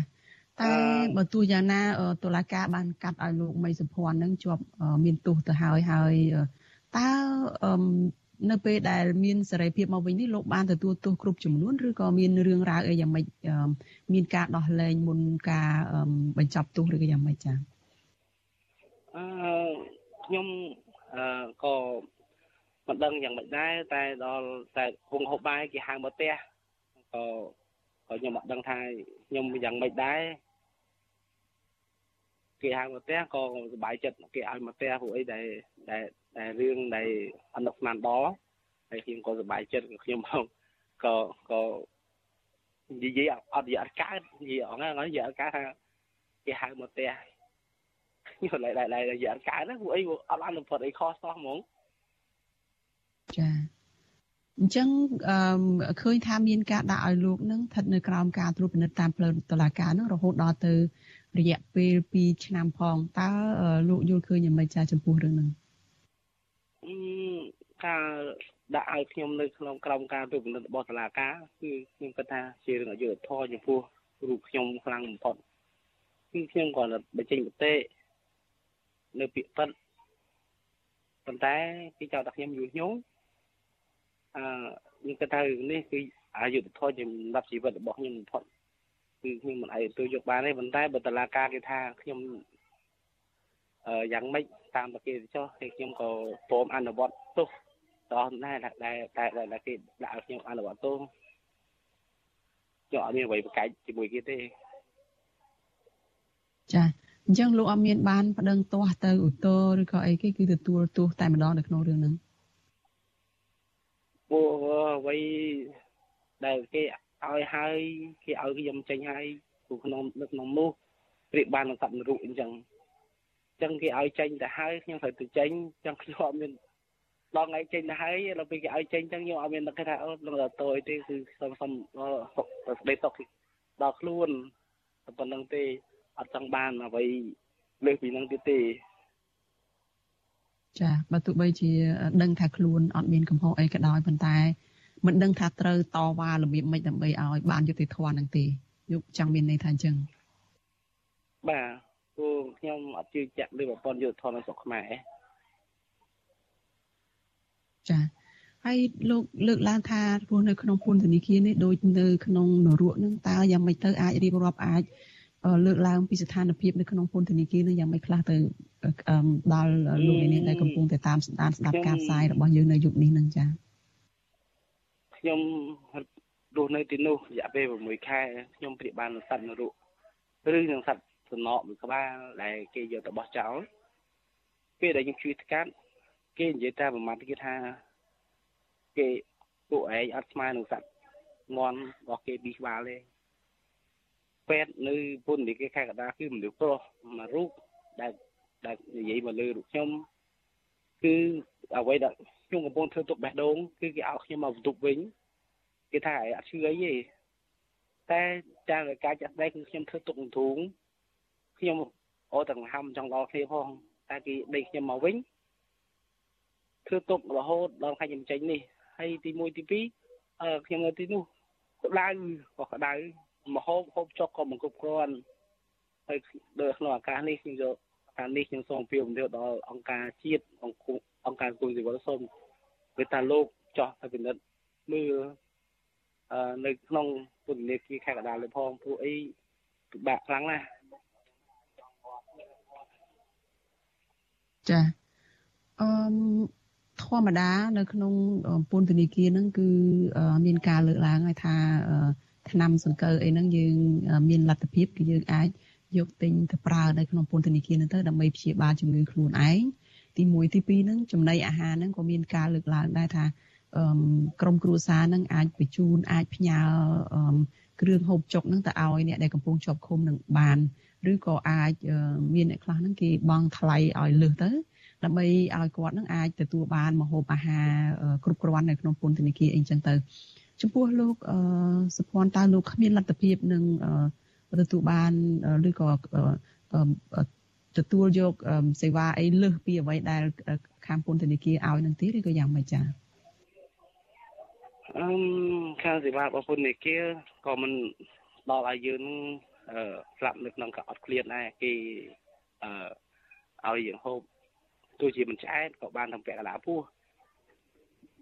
តែបើទោះយ៉ាងណាតុលាការបានកាត់ឲ្យលោកមីសុភ័ណ្ឌនឹងជាប់មានទោសទៅហើយហើយ តើនៅពេលដែលមានសេរីភាពមកវិញនេះលោកបានទទួលទោសគ្រប់ចំនួនឬក៏មានរឿងរ៉ាវអីយ៉ាងម៉េចមានការដោះលែងមុនការបញ្ចប់ទោសឬក៏យ៉ាងម៉េចចា៎អឺខ្ញុំអឺក៏មិនដឹងយ៉ាងម៉េចដែរតែដល់តែហងហូបបាយគេហៅមកផ្ទះក៏ក៏ខ្ញុំអត់ដឹងថាខ្ញុំយ៉ាងម៉េចដែរ គេហៅមកផ្ទះក៏សុបាយចិត្តគេឲ្យមកផ្ទះព្រោះអីដែលដែលដែលរឿងដែលអនុស្មានដល់ហើយខ្ញុំក៏សុបាយចិត្តខ្ញុំមកក៏ក៏និយាយអត់និយាយអត់កើតនិយាយអងហ្នឹងនិយាយអត់កើតថាគេហៅមកផ្ទះខ្ញុំ lại lại lại និយាយអត់កើតណាព្រោះអីអត់បានប្រព្រឹត្តអីខុសសោះហ្មងចាអញ្ចឹងឃើញថាមានការដាក់ឲ្យលោកនឹងស្ថិតនៅក្រោមការត្រួតពិនិត្យតាមផ្លូវតុលាការនឹងរហូតដល់ទៅ រយៈពេល2ឆ្នាំផងតើលោកយល់ឃើញយ៉ាងម៉េចចាចំពោះរឿងហ្នឹងការដាក់ឲ្យខ្ញុំនៅក្នុងក្រមការត្រួតពិនិត្យរបស់តុលាការគឺខ្ញុំគិតថាជារឿងអយុត្តិធម៌ចំពោះរូបខ្ញុំខ្លាំងបំផុតគឺខ្ញុំគ្រាន់តែបញ្ចេញមតិនៅពាក្យពិតប៉ុន្តែគេចោទថាខ្ញុំយុះញងអឺខ្ញុំគិតថារឿងនេះគឺអយុត្តិធម៌សម្រាប់ជីវិតរបស់ខ្ញុំបំផុត គឺខ្ញុំមិនអាចទទួលយកបានទេប៉ុន្តែបើតឡាការគេថាខ្ញុំអឺយ៉ាងម៉េចតាមតែគេចុះហើយខ្ញុំក៏ព្រមអនុវត្តទោសដល់ដែរដែលតែដែលគេដាក់ឲ្យខ្ញុំអនុវត្តទោសខ្ញុំអត់មានអ្វីប្រកែកជាមួយគេទេចាអញ្ចឹងលោកអត់មានបានប្តឹងទាស់ទៅឧទ្ធរឬក៏អីគេគឺទទួលទោសតែម្ដងនៅក្នុងរឿងហ្នឹងពួកអ្វីដែលគេ ឲ្យហើយគេឲ្យខ្ញុំចេញហើយព្រោះក្នុងនៅក្នុងនោះប្រៀបបាននឹងសត្វនរុអញ្ចឹងអញ្ចឹងគេឲ្យចេញទៅហើយខ្ញុំត្រូវទៅចេញអញ្ចឹងខ្ញុំអត់មានដល់ថ្ងៃចេញទៅហើយដល់ពេលគេឲ្យចេញអញ្ចឹងខ្ញុំអត់មាននឹកថាអូនឹងដល់តយទេគឺសុំសុំសុខស្ដីសុខដល់ខ្លួនតែប៉ុណ្្នឹងទេអត់ចង់បានអ្វីលើសពីនឹងទៀតទេចាបើទោះបីជាដឹងថាខ្លួនអត់មានកំហុសអីក៏ដោយប៉ុន្តែ មិនដឹងថាត្រូវតវ៉ារបៀបម៉េចដើម្បីឲ្យបានយុត្តិធម៌នឹងទេយកចង់មានន័យថាអញ្ចឹងបាទព្រោះខ្ញុំអត់ជឿជាក់លើប្រព័ន្ធយុត្តិធម៌នៅស្រុកខ្មែរចាហើយលោកលើកឡើងថាព្រោះនៅក្នុងពន្ធនាគារនេះដូចនៅក្នុងនរកនឹងតើយ៉ាងម៉េចទៅអាចរៀបរាប់អាចលើកឡើងពីស្ថានភាពនៅក្នុងពន្ធនាគារនឹងយ៉ាងម៉េចខ្លះទៅដល់លោកនាងដែលកំពុងតែតាមស្ដានស្ដាប់ការផ្សាយរបស់យើងនៅយុគនេះនឹងចា៎ ខ្ញុំរស់នៅទីនោះរយៈពេល6ខែខ្ញុំព្រាបបានសត្វនរកឬនឹងសត្វសំណក់មួយក្បាលដែលគេយកទៅបោះចោលពេលដែលខ្ញុំជួយស្កាត់គេនិយាយតែប្រមាថគេថាគេពួកឯងអត់ស្មើនឹងសត្វងន់របស់គេពីរក្បាលទេពេទ្យនៅពន្ធនាគារខេត្តកណ្ដាលគឺមនុស្សប្រុសមួយរូបដែលដែលនិយាយមកលើរូបខ្ញុំគឺអ្វីដែល ខ្ញុំកំពុងធ្វើទុកបេះដូងគឺគេឲ្យខ្ញុំមកបន្ទប់វិញគេថាអត់ឈឺអីទេតែចាការចាក់ដៃគឺខ្ញុំធ្វើទុកធូងខ្ញុំអូទាំងហាំចង់ដល់គ្នាផងតែគេដេកខ្ញុំមកវិញធ្វើទុករហូតដល់ខែខ្ញុំចេញនេះហើយទី1ទី2អឺខ្ញុំនៅទីនោះក្តៅក៏ក្តៅមហូបហូបចុកក៏មិនគ្រប់គ្រាន់ហើយដោយក្នុងឱកាសនេះខ្ញុំយក ឱកាសនេះខ្ញុំសូមពៀវទៅដល់អង្គការជាតិអង្គការគុំស៊ីវិលសូមពេលតាលោកចោះទៅពិនិត្យមើលអឺនៅក្នុងពន្ធនាគារខេត្តកណ្ដាលលើផងព្រោះអីពិបាកខ្លាំងណាស់ចាអឺធម្មតានៅក្នុងពន្ធនាគារហ្នឹងគឺមានការលើកឡើងហើយថាឆ្នាំសង្កូវអីហ្នឹងយើងមានលទ្ធភាពគឺយើងអាច យកទិញទៅប្រើនៅក្នុងពន្ធនាគារហ្នឹងទៅដើម្បីព្យាបាលជំងឺខ្លួនឯងទី1ទី2ហ្នឹងចំណីអាហារហ្នឹងក៏មានការលើកឡើងដែរថាក្រមគ្រួសារនឹងអាចបញ្ជូនអាចផ្ញើគ្រឿងហូបចុកនឹងទៅឲ្យអ្នកដែលកំពុងជាប់ឃុំនឹងបានឬក៏អាចមានអ្នកខ្លះហ្នឹងគេបង់ថ្លៃឲ្យលើសទៅដើម្បីឲ្យគាត់នឹងអាចទទួលបានម្ហូបអាហារគ្រប់គ្រាន់នៅក្នុងពន្ធនាគារអីចឹងទៅចំពោះលោកសុភ័ណ្ឌតើលោកគ្មានលទ្ធភាពនឹង ទទួលបានឬក៏ទទួលយកសេវាអីលើសពីអ្វីដែលខាងពន្ធនាគារឲ្យនឹងទេឬក៏យ៉ាងម៉េចចា៎អឺខាងសេវារបស់ពន្ធនាគារក៏មិនដល់ឲ្យយើងអឺស្លាប់នៅក្នុងកអត់ឃ្លាតដែរគេអឺឲ្យយើងហូបទោះជាមិនឆ្អែតក៏បានទាំងពាក់កណ្ដាលពោះ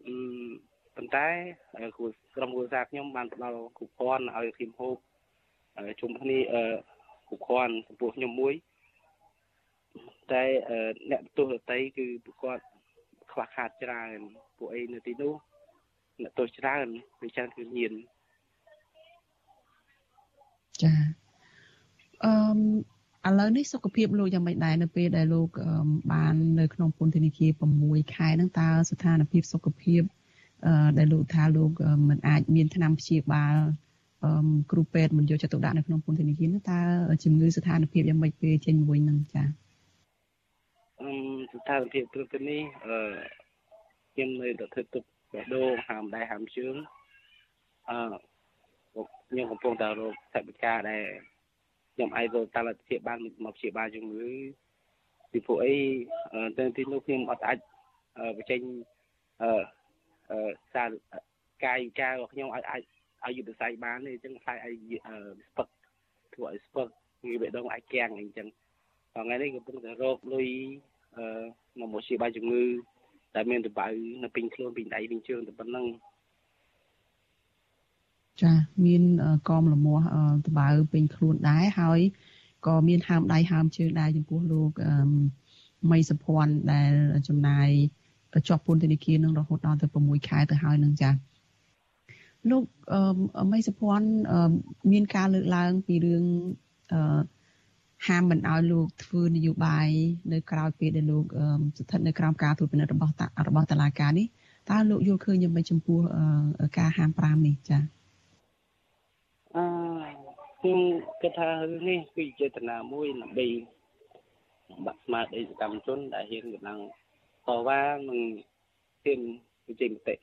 អឺប៉ុន្តែគ្រូក្រុមគ្រួសារខ្ញុំបានផ្ដល់គ្រប់គ្រាន់ឲ្យខ្ញុំហូប ជុំគ្នាអឺគ្រប់គ្រាន់ចំពោះខ្ញុំមួយតែអ្នកទោសដតីគឺពួកគាត់ខ្វះខាតច្រើនពួកអីនៅទីនោះអ្នកទោសច្រើនវាច្រើនគឺញៀនចាអឺឥឡូវនេះសុខភាពលោកយ៉ាងម៉េចដែរនៅពេលដែលលោកបាននៅក្នុងពន្ធនាគារ6ខែហ្នឹងតើស្ថានភាពសុខភាពអឺដែលលោកថាលោកមិនអាចមានថ្នាំព្យាបាលអឺ គ្រូពេទ្យមិនយកចិត្តទុកដាក់នៅក្នុងពន្ធនាគារនោះតើជំងឺស្ថានភាពយ៉ាងម៉េចពេលចេញវិញនឹងចា៎អឺស្ថានភាពព្រឹកនេះអឺខ្ញុំនៅតែធ្វើទុកបេះដូងហាមដៃហាមជើងអឺខ្ញុំកំពុងតែរកថវិកាដែលខ្ញុំអាចរកតាលទ្ធភាពបានមកព្យាបាលជំងឺពីព្រោះអីទៅទីនោះខ្ញុំអត់អាចបញ្ចេញអឺសារកាយវិការរបស់ខ្ញុំអាចអាច ឲ្យយុទ្ធសាស្ត្របានទេអញ្ចឹងខ្លាចឲ្យស្ពឹកធ្វើឲ្យស្ពឹកងាយបេះដូងអាចគាំងអីអញ្ចឹងថ្ងៃនេះកំពុងតែរកលុយអឺមកមកព្យាបាលជំងឺតែមានតបៅនៅពេញខ្លួនពេញដៃពេញជើងតែប៉ុណ្្នឹងចាមានកមលមាស់តបៅពេញខ្លួនដែរហើយក៏មានហើមដៃហើមជើងដែរចំពោះលោកមីសុភ័ណ្ឌដែលចំណាយជាប់ពន្ធនាគារនឹងរហូតដល់ទៅ6ខែទៅហើយនឹងចា លោកមីសុភ័ណ្ឌមានការលើកឡើងពីរឿងហាមមិនឲ្យលោកធ្វើនយោបាយនៅក្រៅពេលដែលលោកស្ថិតនៅក្រោមការត្រួតពិនិត្យរបស់របស់តុលាការនេះតើលោកយល់ឃើញយ៉ាងម៉េចចំពោះការហាម5នេះចា៎អឺខ្ញុំគិតថារឿងនេះគឺចេតនាមួយដើម្បីបាក់ស្មារតីសកម្មជនដែលហ៊ានកម្លាំងតវ៉ានិងហ៊ានវិជ័យមតិ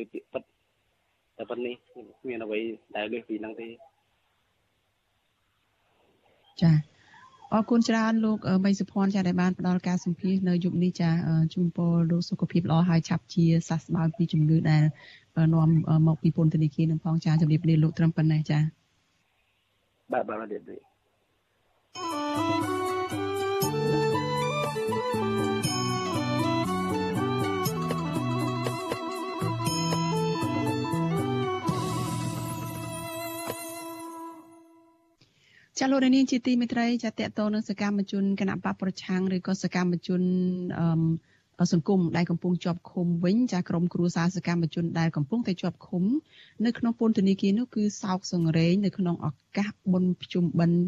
ឬពាក្យពិត តែប៉ុណ្នេះគ្មានអ្វីដែលលើសពីហ្នឹងទេចា៎អរគុណច្រើនលោកមីសុភ័ណ្ឌចាដែលបានផ្ដល់ការសម្ភាសនៅយុគនេះចាជូនពរលោកសុខភាពល្អហើយឆាប់ជាសះស្បើយពីជំងឺដែលនាំមកពីពន្ធនាគារនឹងផងចាជម្រាបលាលោកត្រឹមប៉ុណ្ណេះចាបាទបាទជម្រាបលា ចាលោកនាងជាទីមេត្រីចាតកតនឹងសកម្មជនគណៈបកប្រឆាំងឬក៏សកម្មជនអឺសង្គមដែលកំពុងជាប់ឃុំវិញចាក្រុមគ្រួសារសកម្មជនដែលកំពុងតែជាប់ឃុំនៅក្នុងពន្ធនាគារនោះគឺសោកសង្រេងនៅក្នុងឱកាសបុណ្យភ្ជុំបិណ្ឌ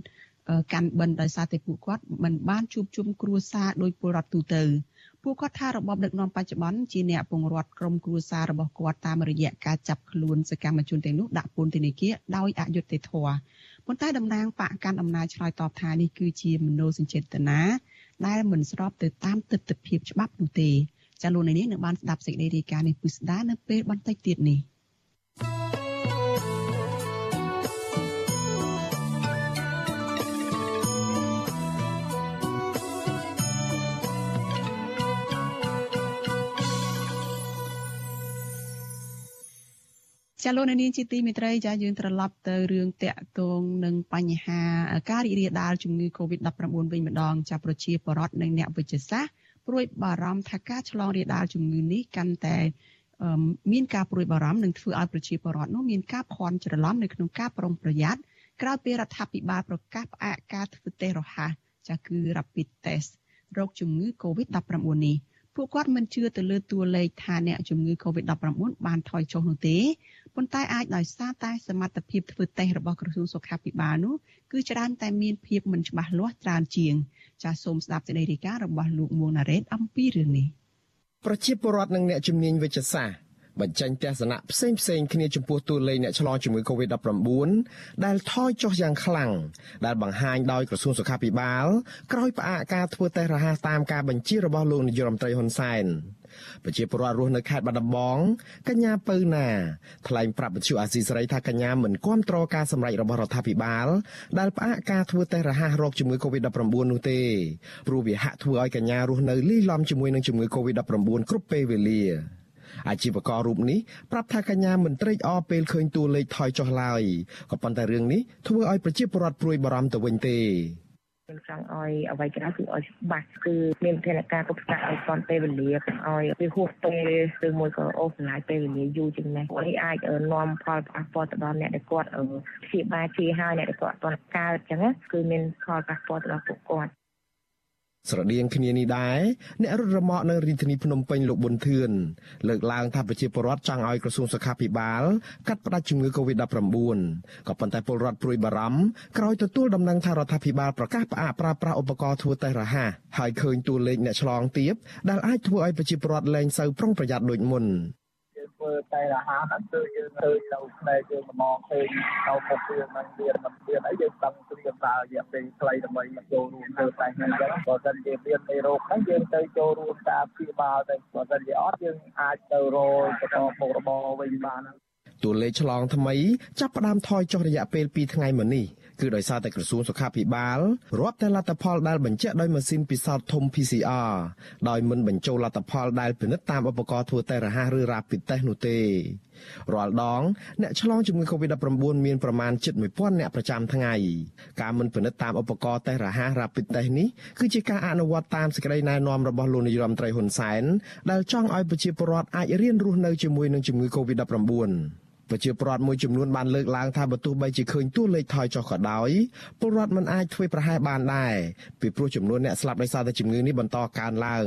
កាន់បិណ្ឌដោយសារតែពួកគាត់មិនបានជួបជុំគ្រួសារដោយពលរដ្ឋទូទៅពួកគាត់ថារបបដឹកនាំបច្ចុប្បន្នជាអ្នកពង្រត់ក្រុមគ្រួសាររបស់គាត់តាមរយៈការចាប់ខ្លួនសកម្មជនទាំងនោះដាក់ពន្ធនាគារដោយអយុត្តិធម៌ ប៉ុន្តែតំណាងបកកាន់អំណាចឆ្លើយតបថានេះគឺជាមនោសញ្ចេតនាដែលមិនស្របទៅតាមទស្សនវិជ្ជាច្បាប់នោះទេចាលោកនាងនឹងបានស្ដាប់សេចក្តីរាយការណ៍នេះពិស្ដានៅពេលបន្តិចទៀតនេះ។ ចាលោកនាងជាទីមេត្រីចាយើងត្រឡប់ទៅរឿងតាក់ទងនឹងបញ្ហាការរីករាលដាលជំងឺ Covid-19 វិញម្ដងចាប្រជាពលរដ្ឋនិងអ្នកវិទ្យាសាស្ត្រព្រួយបារម្ភថាការឆ្លងរាលដាលជំងឺនេះកាន់តែមានការព្រួយបារម្ភនិងធ្វើឲ្យប្រជាពលរដ្ឋនោះមានការភ័ន្តច្រឡំនៅក្នុងការប្រុងប្រយ័ត្នក្រោយពីរដ្ឋាភិបាលប្រកាសផ្អាកការធ្វើតេស្តរហ័សចាគឺ Rapid Test រោគជំងឺ Covid-19 នេះ ពួកគាត់មិនជឿទៅលើតួលេខថាអ្នកជំងឺ Covid-19 បានថយចុះនោះទេប៉ុន្តែអាចដោយសារតែសមត្ថភាពធ្វើតេស្តរបស់ក្រសួងសុខាភិបាលនោះគឺច្រើនតែមានភាពមិនច្បាស់លាស់ច្រើនជាង ចាសសូមស្ដាប់សេចក្តីរាយការណ៍របស់លោកមួងណារ៉េតអំពីរឿងនេះប្រជាពលរដ្ឋនិងអ្នកជំនាញវិទ្យាសាស្ត្រ បញ្ចេញទស្សនៈផ្សេងផ្សេងគ្នាចំពោះតួលេខអ្នកឆ្លងជំងឺ Covid-19 ដែលថយចុះយ៉ាងខ្លាំងដែលបង្ហាញដោយក្រសួងសុខាភិបាលក្រោយផ្អាកការធ្វើតេស្តរហ័សតាមការបញ្ជារបស់លោកនាយរដ្ឋមន្ត្រីហ៊ុនសែនប្រជាពលរដ្ឋរស់នៅខេត្តបាត់ដំបងកញ្ញាពៅណាថ្លែងប្រាប់វិទ្យុអាស៊ីសេរីថាកញ្ញាមិនគ្រប់គ្រងការសម្រេចរបស់រដ្ឋាភិបាលដែលផ្អាកការធ្វើតេស្តរហ័សរោគជំងឺ Covid-19 នោះទេព្រោះវាហាក់ធ្វើឲ្យកញ្ញារស់នៅលាយឡំជាមួយនឹងជំងឺ Covid-19 គ្រប់ពេលវេលា អាជីវកររូបនេះប្រាប់ថាកញ្ញាមិនត្រេកអរពេលឃើញតួលេខថយចុះឡើយក៏ប៉ុន្តែរឿងនេះធ្វើឲ្យប្រជាពលរដ្ឋព្រួយបារម្ភទៅវិញទេខ្ញុំចង់ឲ្យអ្វីក៏ដោយគឺឲ្យច្បាស់គឺមានវិធានការគ្រប់គ្រងឲ្យទាន់ពេលវេលាកុំឲ្យវាហួសពេលឬមួយក៏អូសបន្លាយពេលវេលាយូរជាងនេះព្រោះនេះអាចនាំផលប៉ះពាល់ទៅដល់អ្នកដែលគាត់ព្យាបាលជាហើយអ្នកដែលគាត់អត់ទាន់កើតអញ្ចឹងគឺមានផលប៉ះពាល់ទៅដល់ពួកគាត់ ស្រដៀងគ្នានេះដែរអ្នករត់រមាក់នៅរាជធានីភ្នំពេញលោកប៊ុនធឿនលើកឡើងថាប្រជាពលរដ្ឋចង់ឲ្យក្រសួងសុខាភិបាលកាត់ផ្តាច់ជំងឺ Covid-19 ក៏ប៉ុន្តែពលរដ្ឋព្រួយបារម្ភក្រោយទទួលដំណឹងថារដ្ឋាភិបាលប្រកាសផ្អាកប្រើប្រាស់ឧបករណ៍ធ្វើតេស្តរហ័សហើយឃើញតួលេខអ្នកឆ្លងទាបដែលអាចធ្វើឲ្យប្រជាពលរដ្ឋលែងសូវប្រុងប្រយ័ត្នដូចមុន ធ្វើតែអាហារហ្នឹងគឺយើងឃើញនៅផ្នែកយើងមកឃើញនៅមុខយើងនឹងមានមិនមានអីយើងដឹងពីកតាររយៈពេលខ្លីដើម្បីមកចូលរួមធ្វើតែហ្នឹងអញ្ចឹងបើសិនជាមានមេរោគហ្នឹងយើងទៅចូលរួមការព្យាបាលទៅបើសិនជាអត់យើងអាចទៅរកបន្តមុខរបរវិញបានតួលេខឆ្លងថ្មីចាប់ផ្ដើមថយចុះរយៈពេល2ថ្ងៃមុននេះ គឺដោយសារតែក្រសួងសុខាភិបាលរាប់តែលទ្ធផលដែលបញ្ជាក់ដោយម៉ាស៊ីនពិសោធន៍ធំ PCR ដោយមិនបញ្ចូលលទ្ធផលដែលពិនិត្យតាមឧបករណ៍ធ្វើតេស្តរហ័សឬ Rapid Test នោះទេរាល់ដងអ្នកឆ្លងជំងឺ Covid-19 មានប្រមាណជិត1000អ្នកប្រចាំថ្ងៃការមិនពិនិត្យតាមឧបករណ៍តេស្តរហ័ស Rapid Test នេះគឺជាការអនុវត្តតាមសេចក្តីណែនាំរបស់លោកនាយរដ្ឋមន្ត្រីហ៊ុនសែនដែលចង់ឲ្យប្រជាពលរដ្ឋអាចរៀនរស់នៅជាមួយនឹងជំងឺ Covid-19 ប្រជាពលរដ្ឋមួយចំនួនបានលើកឡើងថាបើទោះបីជាឃើញតួលេខថយចុះក៏ដោយពលរដ្ឋមិនអាចធ្វើប្រហែសបានដែរពីព្រោះចំនួនអ្នកស្លាប់ដោយសារតែជំងឺនេះបន្តកើនឡើង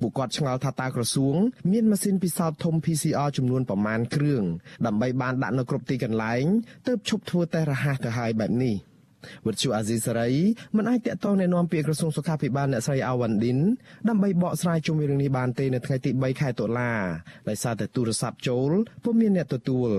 ពួកគាត់ឆ្ងល់ថាតើក្រសួងមានម៉ាស៊ីនពិសោធន៍ធំ PCR ចំនួនប្រមាណគ្រឿងដើម្បីបានដាក់នៅគ្រប់ទីកន្លែងទើបឈប់ធ្វើតេស្តរហ័សទៅហើយបែបនេះ។ វិទ្យុអាស៊ីសេរីមិនអាចតាក់ទងណែនាំពាក្យក្រសួងសុខាភិបាលអ្នកស្រីអាវ៉ាន់ឌិនដើម្បីបកស្រាយជុំវិញរឿងនេះបានទេនៅថ្ងៃទី3ខែតុលាដោយសារតែទូរស័ព្ទចូលពុំមានអ្នកទទួល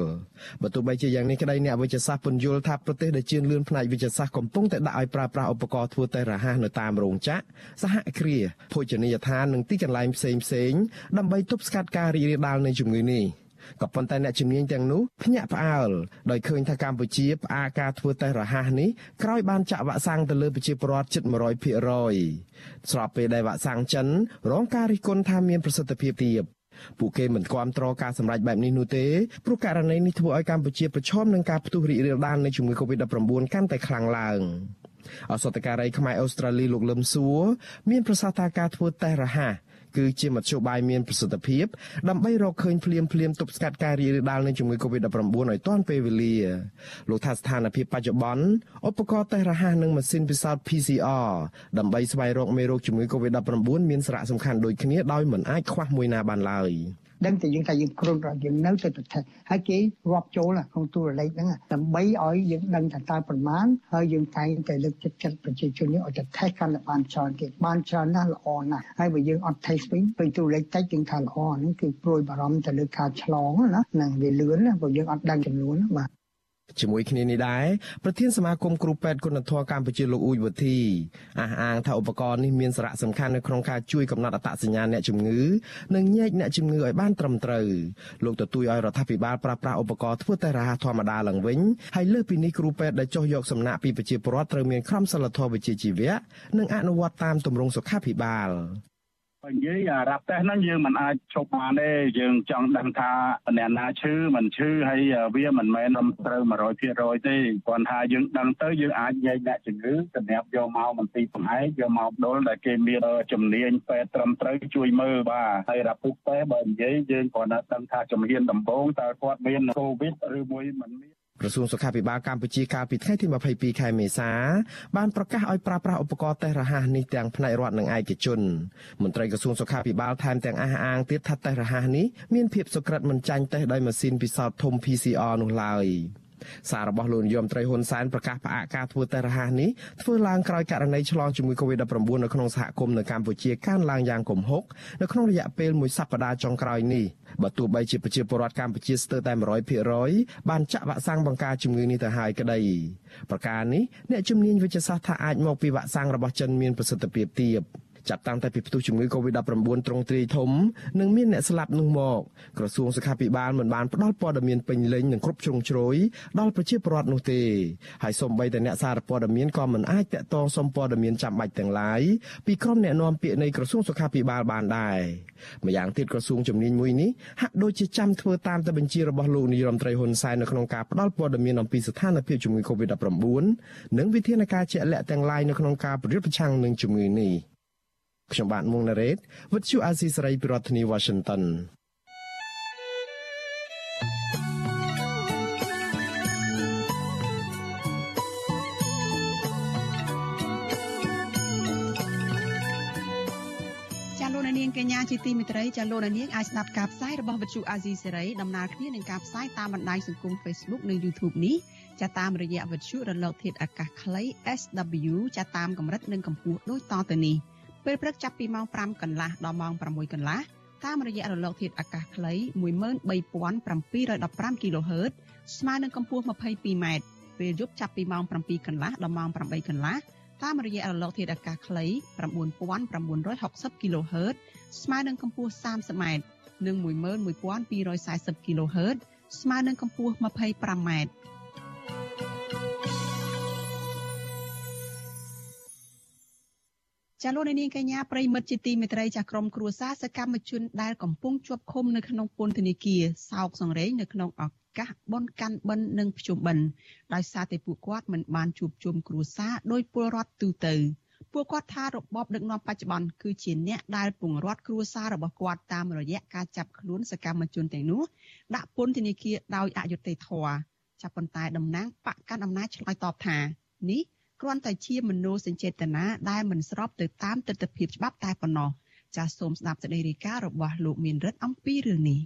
បើទោះបីជាយ៉ាងនេះក្តីអ្នកវិទ្យាសាស្ត្រពន្យល់ថាប្រទេសដែលជឿនលឿនផ្នែកវិទ្យាសាស្ត្រកំពុងតែដាក់ឲ្យប្រើប្រាស់ឧបករណ៍ធ្វើតេស្តរហ័សនៅតាមរោងចក្រសហគ្រាសភោជនីយដ្ឋាននិងទីកន្លែងផ្សេងៗដើម្បីទប់ស្កាត់ការរីករាលដាលនៃជំងឺនេះ។ ក៏ប៉ុន្តែអ្នកជំនាញទាំងនោះភ្ញាក់ផ្អើលដោយឃើញថាកម្ពុជាផ្អាកការធ្វើតេស្តរហ័សនេះក្រោយបានចាក់វ៉ាក់សាំងទៅលើប្រជាពលរដ្ឋជិត100%ស្របពេលដែលវ៉ាក់សាំងចិនរងការរិះគន់ថាមានប្រសិទ្ធភាពទាបពួកគេមិនគាំទ្រការសម្រេចបែបនេះនោះទេព្រោះករណីនេះធ្វើឲ្យកម្ពុជាប្រឈមនឹងការផ្ទុះរីករាលដាលនៃជំងឺ Covid-19 កាន់តែខ្លាំងឡើងអសតការីខ្មែរអូស្ត្រាលីលោកលឹមសួរមានប្រសាសន៍ថាការធ្វើតេស្តរហ័ស គឺជាមធ្យោបាយមានប្រសិទ្ធភាពដើម្បីរកឃើញភ្លាមភ្លាមទប់ស្កាត់ការរីករាលដាលនៃជំងឺ Covid-19 ឲ្យទាន់ពេលវេលាលោកថាស្ថានភាពបច្ចុប្បន្នឧបករណ៍តេស្តរហ័សនិងម៉ាស៊ីនពិសោធន៍ PCR ដើម្បីស្វែងរកមេរោគជំងឺ Covid-19 មានសារៈសំខាន់ដូចគ្នាដោយមិនអាចខ្វះមួយណាបានឡើយ ដឹងតែយើងថាយើងគ្រប់រយើងនៅទៅទៅហើយគេរាប់ចូលក្នុងទូរលេខហ្នឹងដើម្បីឲ្យយើងដឹងថាតើប្រមាណហើយយើងតែងតែលើកចិត្តចិត្តប្រជាជនយើងឲ្យទៅថេសកាន់តែបានច្រើនគេបានច្រើនណាស់ល្អណាស់ហើយបើយើងអត់ថេសវិញពេលទូរលេខតិចយើងថាល្អហ្នឹងគឺព្រួយបារម្ភទៅលើការឆ្លងណាហ្នឹងវាលឿនណាព្រោះយើងអត់ដឹងចំនួនបាទ ជាមួយគ្នានេះដែរប្រធានសមាគមគ្រូពេទ្យគុណធម៌កម្ពុជាលោកអ៊ូចវុធីអះអាងថាឧបករណ៍នេះមានសារៈសំខាន់នៅក្នុងការជួយកំណត់អត្តសញ្ញាណអ្នកជំងឺនិងញែកអ្នកជំងឺឲ្យបានត្រឹមត្រូវលោកទទូចឲ្យរដ្ឋាភិបាលប្រើប្រាស់ឧបករណ៍ធ្វើតេស្តរហ័សធម្មតាឡើងវិញហើយលើសពីនេះគ្រូពេទ្យដែលចុះយកសំណាក់ពីប្រជាពលរដ្ឋត្រូវមានក្រមសីលធម៌វិជ្ជាជីវៈនិងអនុវត្តតាមទម្រង់សុខាភិបាល បើនិយាយអារ៉ាប់តេស្តហ្នឹងយើងមិនអាចឈប់បានទេយើងចង់ដឹងថាអ្នកណាឈឺមិនឈឺហើយវាមិនមែនត្រឹមត្រូវ100%ទេគ្រាន់ថាយើងដឹងទៅយើងអាចញែកអ្នកជំងឺសម្រាប់យកមកមន្ទីរបង្អែកយកមកដុលដែលគេមានជំនាញពេទ្យត្រឹមត្រូវជួយមើលបាទហើយរ៉ាពុកតេស្តបើនិយាយយើងគ្រាន់តែដឹងថាជំនាញដំបូងតើគាត់មានកូវីដឬមួយមិនមាន ក្រសួងសុខាភិបាលកម្ពុជាកាលពីថ្ងៃទី22ខែមេសាបានប្រកាសឲ្យប្រើប្រាស់ឧបករណ៍តេស្តរហ័សនេះទាំងផ្នែករដ្ឋនិងឯកជនមន្ត្រីក្រសួងសុខាភិបាលថែមទាំងអះអាងទៀតថាតេស្តរហ័សនេះមានភាពសុក្រិតមិនចាញ់តេស្តដោយម៉ាស៊ីនពិសោធន៍ធំ PCR នោះឡើយ សាររបស់លោកនាយរដ្ឋមន្ត្រីហ៊ុនសែនប្រកាសផ្អាកការធ្វើតេស្តរហ័សនេះធ្វើឡើងក្រោយករណីឆ្លងជំងឺ Covid-19 នៅក្នុងសហគមន៍នៅកម្ពុជាកើនឡើងយ៉ាងគំហុកនៅក្នុងរយៈពេលមួយសប្តាហ៍ចុងក្រោយនេះបើទោះបីជាប្រជាពលរដ្ឋកម្ពុជាស្ទើរតែ100%បានចាក់វ៉ាក់សាំងបង្ការជំងឺនេះទៅហើយក្តីប្រការនេះអ្នកជំនាញវិទ្យាសាស្ត្រថាអាចមកពីវ៉ាក់សាំងរបស់ចិនមានប្រសិទ្ធភាពទាប ចាប់តាំងតែពីផ្ទុះជំងឺ Covid-19 ទ្រង់ទ្រាយធំនិងមានអ្នកស្លាប់នោះមកក្រសួងសុខាភិបាលមិនបានផ្ដល់ព័ត៌មានពេញលេញនិងគ្រប់ជ្រុងជ្រោយដល់ប្រជាពលរដ្ឋនោះទេហើយសូម្បីតែអ្នកសារព័ត៌មានក៏មិនអាចតាក់ទងសុំព័ត៌មានចាំបាច់ទាំងឡាយពីក្រុមអ្នកណែនាំពាក្យនៃក្រសួងសុខាភិបាលបានដែរម្យ៉ាងទៀតក្រសួងជំនាញមួយនេះហាក់ដូចជាចាំធ្វើតាមតែបញ្ជារបស់លោកនាយរដ្ឋមន្ត្រីហ៊ុនសែននៅក្នុងការផ្ដល់ព័ត៌មានអំពីស្ថានភាពជំងឺ Covid-19 និងវិធានការជាក់លាក់ទាំងឡាយនៅក្នុងការប្រយុទ្ធប្រឆាំងនឹងជំងឺនេះ ខ្ញុំបាទមុងណារ៉េត With you Azizi Saray ពីរដ្ឋធានី Washington នាងកញ្ញាជាទីមេត្រីចាលោកនាងអាចស្ដាប់ការផ្សាយរបស់វិទ្យុអាស៊ីសេរីដំណើរគ្នានឹងការផ្សាយតាមបណ្ដាញសង្គម Facebook និង YouTube នេះចាតាមរយៈវិទ្យុរលកធាតុអាកាសខ្លី SW ចាតាមកម្រិតនិងកម្ពស់ដូចតទៅនេះ ពេលព្រឹកចាប់ពីម៉ោង5កន្លះដល់ម៉ោង6កន្លះតាមរយៈរលកធាតុអាកាសខ្លី13715 kHz ស្មើនឹងកម្ពស់ 22m ពេលយប់ចាប់ពីម៉ោង7កន្លះដល់ម៉ោង8កន្លះតាមរយៈរលកធាតុអាកាសខ្លី9960 kHz ស្មើនឹងកម្ពស់ 30m និង11240 kHz ស្មើនឹងកម្ពស់ 25m ចាលោកនាងកញ្ញាប្រិមិត្តជាទីមេត្រីចាស់ក្រុមគ្រួសារសកម្មជនដែលកំពុងជាប់ឃុំនៅក្នុងពន្ធនាគារសោកសង្រេងនៅក្នុងអកាសបនកាន់បិណ្ឌនិងភ្ជុំបិណ្ឌដោយសារតែពួកគាត់មិនបានជួបជុំគ្រួសារដោយពលរដ្ឋទូទៅពួកគាត់ថារបបដឹកនាំបច្ចុប្បន្នគឺជាអ្នកដែលពង្រត់គ្រួសាររបស់គាត់តាមរយៈការចាប់ខ្លួនសកម្មជនទាំងនោះដាក់ពន្ធនាគារដោយអយុត្តិធម៌ចាប់ប៉ុន្តែតំណាងបកកាន់អំណាចឆ្លើយតបថានេះ គ្រាន់តែជាមនោសញ្ចេតនាដែលមិនស្របទៅតាមទស្សនវិជ្ជាច្បាប់តែប៉ុណ្ណោះចាសសូមស្ដាប់សេចក្តីរាយការណ៍របស់លោកមានរិទ្ធអំពីរឿងនេះ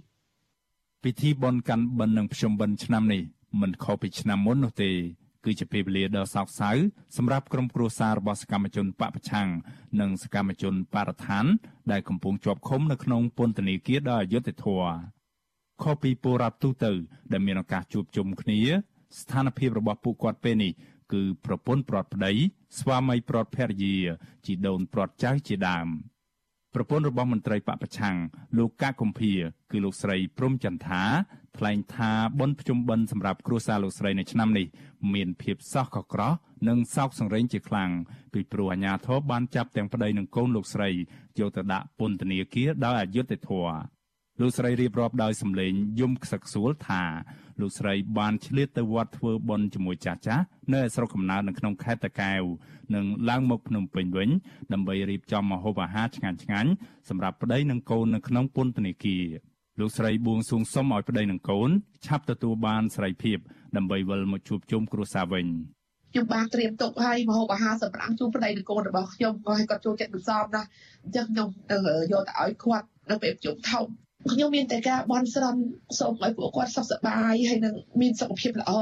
ពិធីបុណ្យកាន់បិណ្ឌនិងភ្ជុំបិណ្ឌឆ្នាំនេះមិនខុសពីឆ្នាំមុននោះទេគឺជាពេលវេលាដ៏សោកសៅសម្រាប់ក្រុមគ្រួសាររបស់សកម្មជនបពប្រឆាំងនិងសកម្មជនបរិស្ថាន ដែលកំពុងជាប់ឃុំនៅក្នុងពន្ធនាគារដ៏អយុត្តិធម៌ខុសពីពលរដ្ឋទូទៅ ដែលមានឱកាសជួបជុំគ្នា ស្ថានភាពរបស់ពួកគាត់ពេលនេះ គឺប្រពន្ធព្រាត់ប្តីស្វាមីព្រាត់ភរិយា ជីដូនព្រាត់ចៅជាដើមប្រពន្ធរបស់មន្ត្រីបពប្រឆាំងលោកកាកុម្ភា គឺលោកស្រីព្រំចន្ទថាថ្លែងថាបុណ្យភ្ជុំបិណ្ឌសម្រាប់គ្រួសារលោកស្រីនៅឆ្នាំនេះមានភាពសោះកក្រោះនិងសោកសង្រេងជាខ្លាំងពីព្រោះអាញាធរបានចាប់ទាំងប្តីនិងកូនលោកស្រីយកទៅដាក់ពន្ធនាគារដោយអយុត្តិធម៌ លោកស្រីរៀបរាប់ដោយសម្លេងយំខ្សឹកខ្សួលថាលោកស្រីបានឆ្លៀតទៅវត្តធ្វើបុណ្យជាមួយចាស់ចាស់នៅស្រុកកំណើតនៅក្នុងខេត្តតាកែវនិងឡើងមកភ្នំពេញវិញដើម្បីរៀបចំម្ហូបអាហារឆ្ងាញ់ឆ្ងាញ់សម្រាប់ប្តីនិងកូននៅក្នុងពន្ធនាគារលោកស្រីបួងសួងសុំឲ្យប្តីនិងកូនឆាប់ទទួលបានសេរីភាពដើម្បីវិលមកជួបជុំគ្រួសារវិញខ្ញុំបានត្រៀមទុកឲ្យម្ហូបអាហារសម្រាប់ជូនប្តីនិងកូនរបស់ខ្ញុំក៏ឲ្យគាត់ចូលចិត្តបន្សំណាអញ្ចឹងខ្ញុំទៅយកទៅឲ្យគាត់នៅពេលប្រជុំធំ ខ្ញុំមានតែការបន់ស្រន់សូមឲ្យពួកគាត់សុខសប្បាយហើយនឹងមានសុខភាពល្អ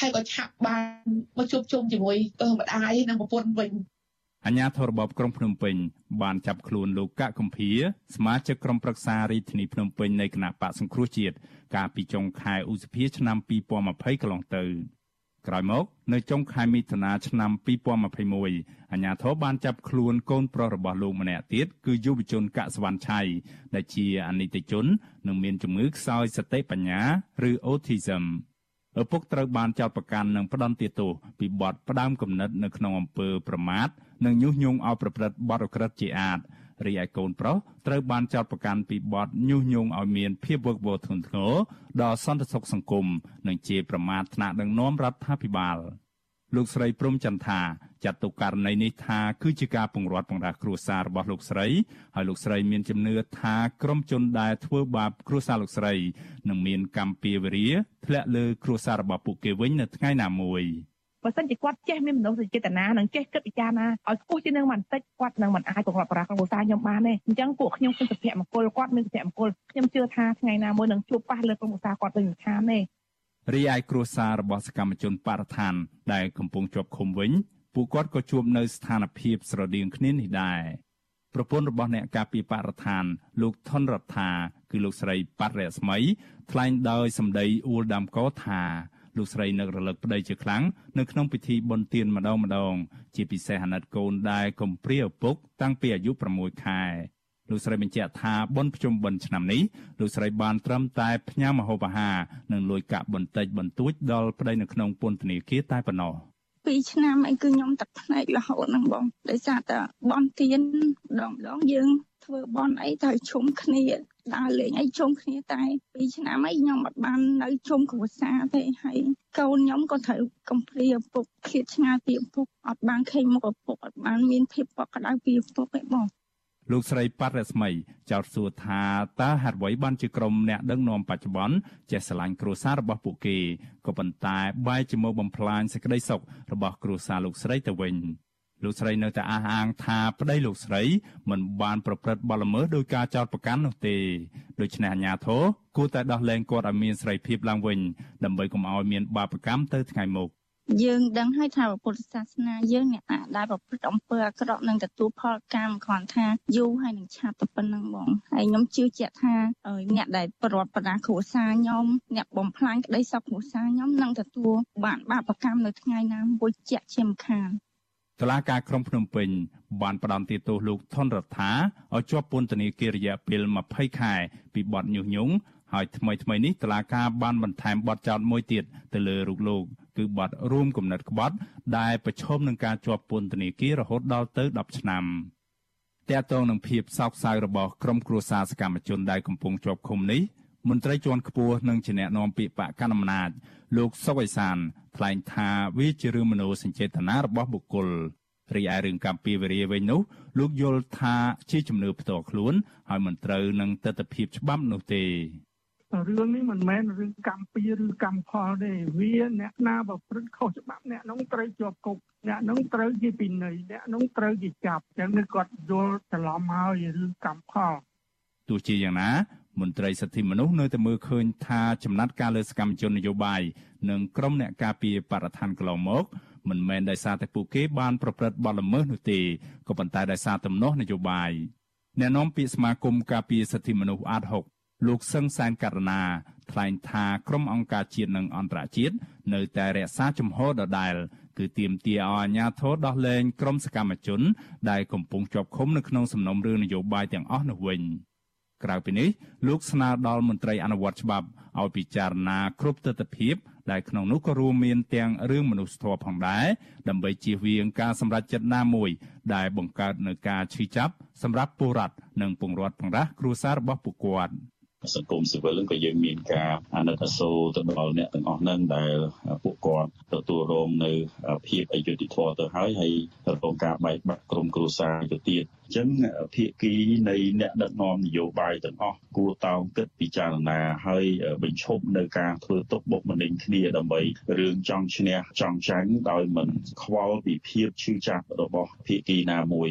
ហើយក៏ឆាប់បានមកជួបជុំជាមួយម្ដាយនិងប្រពន្ធវិញអញ្ញាធររបបក្រុងភ្នំពេញបានចាប់ខ្លួនលោកកកកំភៀសមាជិកក្រុមប្រឹក្សារាជធានីភ្នំពេញនៃគណៈបកសង្គ្រោះជាតិកាលពីចុងខែឧសភាឆ្នាំ2020កន្លងទៅ ក្រោយមកនៅចុងខែមិថុនាឆ្នាំ2021អាជ្ញាធរបានចាប់ខ្លួនកូនប្រុសរបស់លោកម្នាក់ទៀតគឺយុវជនកសវណ្ណឆៃដែលជាអនិច្ចជននិងមានជំងឺខ្សោយសតិបញ្ញាឬ Autism ឪពុកត្រូវបានចោទប្រកាន់និងផ្ដន្ទាទោសពីបទផ្ដាំគំនិតនៅក្នុងអំពើប្រមាថនិងញុះញង់ឲ្យប្រព្រឹត្តបទឧក្រិដ្ឋជាអាត រីឯកូនប្រុសត្រូវបានចោទប្រកាន់ពីបទញុះញង់ឲ្យមានភាពវឹកវរធ្ងន់ធ្ងរដល់សន្តិសុខសង្គមនិងជាប្រមាថថ្នាក់ដឹកនាំរដ្ឋាភិបាលលោកស្រីព្រំចន្ទថាចាត់ទុកករណីនេះថាគឺជាការពង្រត់បង្រាស់គ្រួសាររបស់លោកស្រីហើយលោកស្រីមានជំនឿថាក្រុមជនដែលធ្វើបាបគ្រួសារលោកស្រីនឹងមានកម្មពៀវរាធ្លាក់លើគ្រួសាររបស់ពួកគេវិញនៅថ្ងៃណាមួយ។ បើសិនជាគាត់ចេះមានមនោសញ្ចេតនានិងចេះគិតពិចារណាឲ្យខ្ពស់ជាងនឹងបន្តិចគាត់នឹងមិនអាចបង្រត់ប្រាស់ក្នុងឧស្សាហ៍ខ្ញុំបានទេអញ្ចឹងពួកខ្ញុំគឺសុភមង្គលគាត់មានសុភមង្គលខ្ញុំជឿថាថ្ងៃណាមួយនឹងជួបប៉ះលើក្នុងឧស្សាហ៍គាត់វិញមិនខានទេរីឯគ្រួសាររបស់សកម្មជនបរិស្ថាន ដែលកំពុងជាប់ឃុំវិញពួកគាត់ក៏ជួបនៅស្ថានភាពស្រដៀងគ្នានេះដែរប្រពន្ធរបស់អ្នកការពីបរិស្ថាន លោកថនរដ្ឋាគឺលោកស្រីប៉ាត់រស្មីថ្លែងដោយសម្ដីអួលដាំកោថា លោកស្រីនឹករលឹកប្តីជាខ្លាំងនៅក្នុងពិធីបុណ្យទានម្ដងម្ដង ជាពិសេសអាណិតកូនដែលកំព្រាឪពុកតាំងពីអាយុ6ខែលោកស្រីបញ្ជាក់ថាបុណ្យភ្ជុំបិណ្ឌឆ្នាំនេះលោកស្រីបានត្រឹមតែផ្ញើម្ហូបអាហារនិងលួយកាក់បន្តិចបន្តួចដល់ប្តីនៅក្នុងពន្ធនាគារតែប៉ុណ្ណោះ2ឆ្នាំអីគឺខ្ញុំទឹកភ្នែករហូតហ្នឹងបងដោយសារតែបន់ទៀនម្ដងម្ដងយើងធ្វើបន់អីត្រូវជុំគ្នា ដើរលេងអីជុំគ្នាតែ2ឆ្នាំអីខ្ញុំអត់បាននៅជុំគ្រួសារទេហើយកូនខ្ញុំក៏ត្រូវកំព្រាឪពុកឃ្លាតឆ្ងាយពីឪពុកអត់បានឃើញមុខឪពុកអត់បានមានភាពកក់ក្ដៅពីឪពុកទេបងលោកស្រីប៉ាត់រស្មី ចោទសួរថាតើហេតុអ្វីបានជាក្រុមអ្នកដឹកនាំបច្ចុប្បន្នចេះស្រឡាញ់គ្រួសាររបស់ពួកគេក៏ប៉ុន្តែបែរជាមកបំផ្លាញសេចក្តីសុខរបស់គ្រួសារលោកស្រីទៅវិញ លោកស្រីនៅតែអះអាងថាប្តីលោកស្រីមិនបានប្រព្រឹត្តបទល្មើសដោយការចោទប្រកាន់នោះទេដូច្នេះអាជ្ញាធរគួរតែដោះលែងគាត់ឲ្យមានសេរីភាពឡើងវិញដើម្បីកុំឲ្យមានបាបកម្មទៅថ្ងៃមុខយើងដឹងហើយថាពុទ្ធសាសនាយើងអ្នកណាដែលប្រព្រឹត្តអំពើអាក្រក់នឹងទទួលផលកម្មគ្រាន់ថាយូរហើយនឹងឆាប់តែប៉ុណ្្នឹងបងហើយខ្ញុំជឿជាក់ថាអ្នកដែលប្រវត្តិបដាគ្រួសារខ្ញុំអ្នកបំផ្លាញក្តីសុខគ្រួសារខ្ញុំនឹងទទួលបានបាបកម្មនៅថ្ងៃណាមួយជាក់ជាមិនខាន តុលាការក្រុងភ្នំពេញបានផ្តន្ទាទោសលោកថនរដ្ឋាឲ្យជាប់ពន្ធនាគាររយៈពេល20ខែពីបទញុះញង់ហើយថ្មីថ្មីនេះតុលាការបានបន្ថែមបទចោទមួយទៀតទៅលើរូបលោកគឺបទរួមគំនិតក្បត់ ដែលប្រឈមនឹងការជាប់ពន្ធនាគាររហូតដល់ទៅ10ឆ្នាំតកតងនឹងភាពសោកសៅរបស់ក្រុមគ្រួសារសកម្មជនដែលកំពុងជាប់ឃុំនេះ មន្ត្រីជាន់ខ្ពស់និងជាអ្នកនាំពាក្យបកកណ្ដាលអំណាចលោកសុកអេសានថ្លែងថាវាជារឿងមនោសញ្ចេតនារបស់បុគ្គលរីឯរឿងកម្ពុជាវេរាវិញនោះលោកយល់ថាជាជំនឿផ្ទាល់ខ្លួនហើយមិនត្រូវនឹងទស្សនវិជ្ជាច្បាប់នោះទេរឿងនេះមិនមែនរឿងកម្មពីឬកម្មផលទេវាអ្នកណាប្រព្រឹត្តខុសច្បាប់អ្នកនោះត្រូវជាប់គុកអ្នកនោះត្រូវជាពិន័យអ្នកនោះត្រូវជាចាប់ចឹងគាត់យល់ច្រឡំហើយរឿងកម្មផលទោះជាយ៉ាងណា មន្ត្រីសិទ្ធិមនុស្សនៅតែមើលឃើញថាចំណាត់ការលើសកម្មជននយោបាយនិងក្រុមអ្នកការពារបរិស្ថានកន្លងមកមិនមែនដោយសារតែពួកគេបានប្រព្រឹត្តបទល្មើសនោះទេក៏ប៉ុន្តែដោយសារទំនាស់នយោបាយអ្នកនាំពាក្យសមាគមការពារសិទ្ធិមនុស្សអាត6លោកសឹងសែនករណាថ្លែងថាក្រុមអង្គការជាតិនិងអន្តរជាតិនៅតែរក្សាជំហរដដែលគឺទាមទារឲ្យអាជ្ញាធរដោះលែងក្រុមសកម្មជនដែលកំពុងជាប់ឃុំនៅក្នុងសំណុំរឿងនយោបាយទាំងអស់នោះវិញ។ ក្រៅពីនេះលោកស្នើដល់មន្ត្រីអនុវត្តច្បាប់ឲ្យពិចារណាគ្រប់ទស្សនវិជ្ជាដែលក្នុងនោះក៏រួមមានទាំងរឿងមនុស្សធម៌ផងដែរដើម្បីជៀសវាងការសម្រេចចិត្តណាមួយ ដែលបង្កើតនូវការឈឺចាប់សម្រាប់ពលរដ្ឋនិងពង្រត់បង្រាស់គ្រួសាររបស់ពួកគាត់ សង្គមស៊ីវិលក៏យើងមានការអាណិតអាសូរទៅដល់អ្នកទាំងអស់ហ្នឹងដែលពួកគាត់ទទួលរងនៅភាពអយុត្តិធម៌ទៅហើយហើយរងការបែកបាក់ក្រុមគ្រួសារទៅទៀតអញ្ចឹងភាគីនៃអ្នកដឹកនាំនយោបាយទាំងអស់គួរតោងគិតពិចារណាហើយបញ្ឈប់នៅការធ្វើទុកបុកម្នេញគ្នាដើម្បីរឿងចង់ឈ្នះចង់ចាញ់ដោយមិនខ្វល់ពីភាពឈឺចាប់របស់ភាគីណាមួយ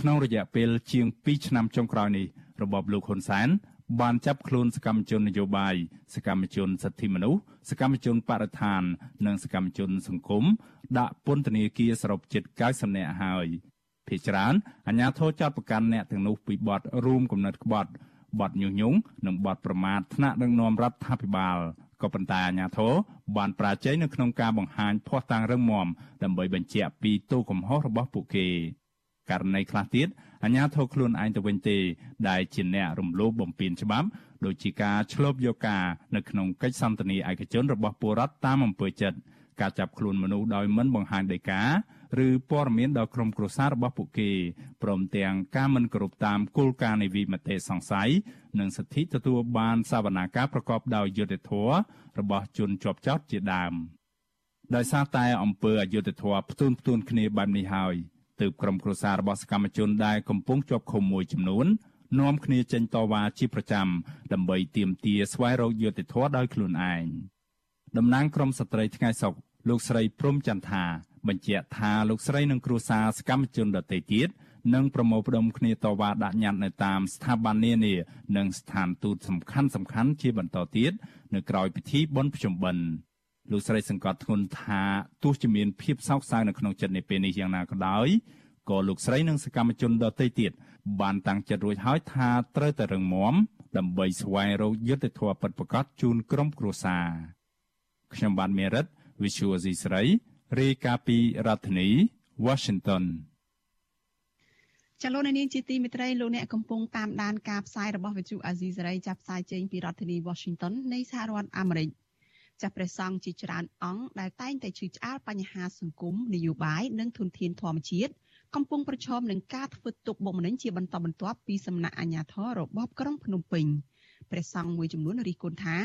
ក្នុងរយៈពេលជាង2ឆ្នាំចុងក្រោយនេះរបបលោកហ៊ុនសែន បានចាប់ខ្លួនសកម្មជននយោបាយសកម្មជនសិទ្ធិមនុស្សសកម្មជនបរិស្ថាន និងសកម្មជនសង្គមដាក់ពន្ធនាគារសរុបជិត90នាក់ហើយភាគច្រើនអាជ្ញាធរចាត់ប្រកាន់អ្នកទាំងនោះពីបទរួមគំនិតក្បត់បទញុះញង់និងបទប្រមាថថ្នាក់ដឹកនាំរដ្ឋាភិបាលក៏ប៉ុន្តែអាជ្ញាធរបានប្រាជ័យនៅក្នុងការបង្ហាញភ័ស្តុតាងរឹងមាំដើម្បីបញ្ជាក់ពីទោសកំហុសរបស់ពួកគេ ករណីខ្លះទៀតអាជ្ញាធរខ្លួនឯងទៅវិញទេដែលជាអ្នករំលោភបំពានច្បាប់ដូចជាការឆ្លប់យកការនៅក្នុងកិច្ចសន្ទនាឯកជនរបស់ពលរដ្ឋតាមអំពើចិត្តការចាប់ខ្លួនមនុស្សដោយមិនបង្ហាញដីកាឬព័ត៌មានដល់ក្រុមគ្រួសាររបស់ពួកគេព្រមទាំងការមិនគោរពតាមគោលការណ៍នៃវិមតិសង្ស័យនិងសិទ្ធិទទួលបានសវនាការប្រកបដោយយុត្តិធម៌របស់ជនជាប់ចោតជាដើមដោយសារតែអំពើអយុត្តិធម៌ផ្ទួនផ្ទួនគ្នាបែបនេះហើយ ទើបក្រុមគ្រួសាររបស់សកម្មជនដែលកំពុងជាប់ឃុំមួយចំនួននាំគ្នាចេញតវ៉ាជាប្រចាំដើម្បីទាមទារស្វែងរកយុត្តិធម៌ដោយខ្លួនឯងតំណាងក្រុមស្ត្រីថ្ងៃសុកលោកស្រីព្រំចន្ទថាបញ្ជាក់ថាលោកស្រីនិងគ្រួសារសកម្មជនដទៃទៀតនឹងប្រមូលផ្ដុំគ្នាតវ៉ាដាក់ញត្តិនៅតាមស្ថាប័ននានានិងស្ថានទូតសំខាន់សំខាន់ជាបន្តទៀតនៅក្រៅពិធីបុណ្យភ្ជុំបិណ្ឌ លោកស្រីសង្កត់ធ្ងន់ថាទោះជាមានភាពសោកសៅនៅក្នុងចិត្តនៃពេលនេះយ៉ាងណាក៏ដោយក៏លោកស្រីនិងសកម្មជនដទៃទៀតបានតាំងចិត្តរួចហើយថាត្រូវតែរឹងមាំដើម្បីស្វែងរកយុត្តិធម៌ពិតប្រាកដជូនក្រុមគ្រួសារខ្ញុំបានមេរិត Visual C ស្រីរាយការណ៍ពីរដ្ឋធានី Washington ចលនានាងជាទីមេត្រីលោកអ្នកកំពុងតាមដានការផ្សាយរបស់វិទ្យុអាស៊ីសេរីចាប់ផ្សាយចេញពីរដ្ឋធានី Washington នៃសហរដ្ឋអាមេរិក ចាស់ព្រះសង្ឃជាច្រើនអង្គដែលតែងតែឈឺឆ្អាលបញ្ហាសង្គមនយោបាយនិងធនធានធម្មជាតិកំពុងប្រឈមនឹងការធ្វើទុកបុកម្នេញជាបន្តបន្ទាប់ពីសំណាក់អាជ្ញាធររបបក្រុងភ្នំពេញព្រះសង្ឃមួយចំនួនរិះគន់ថា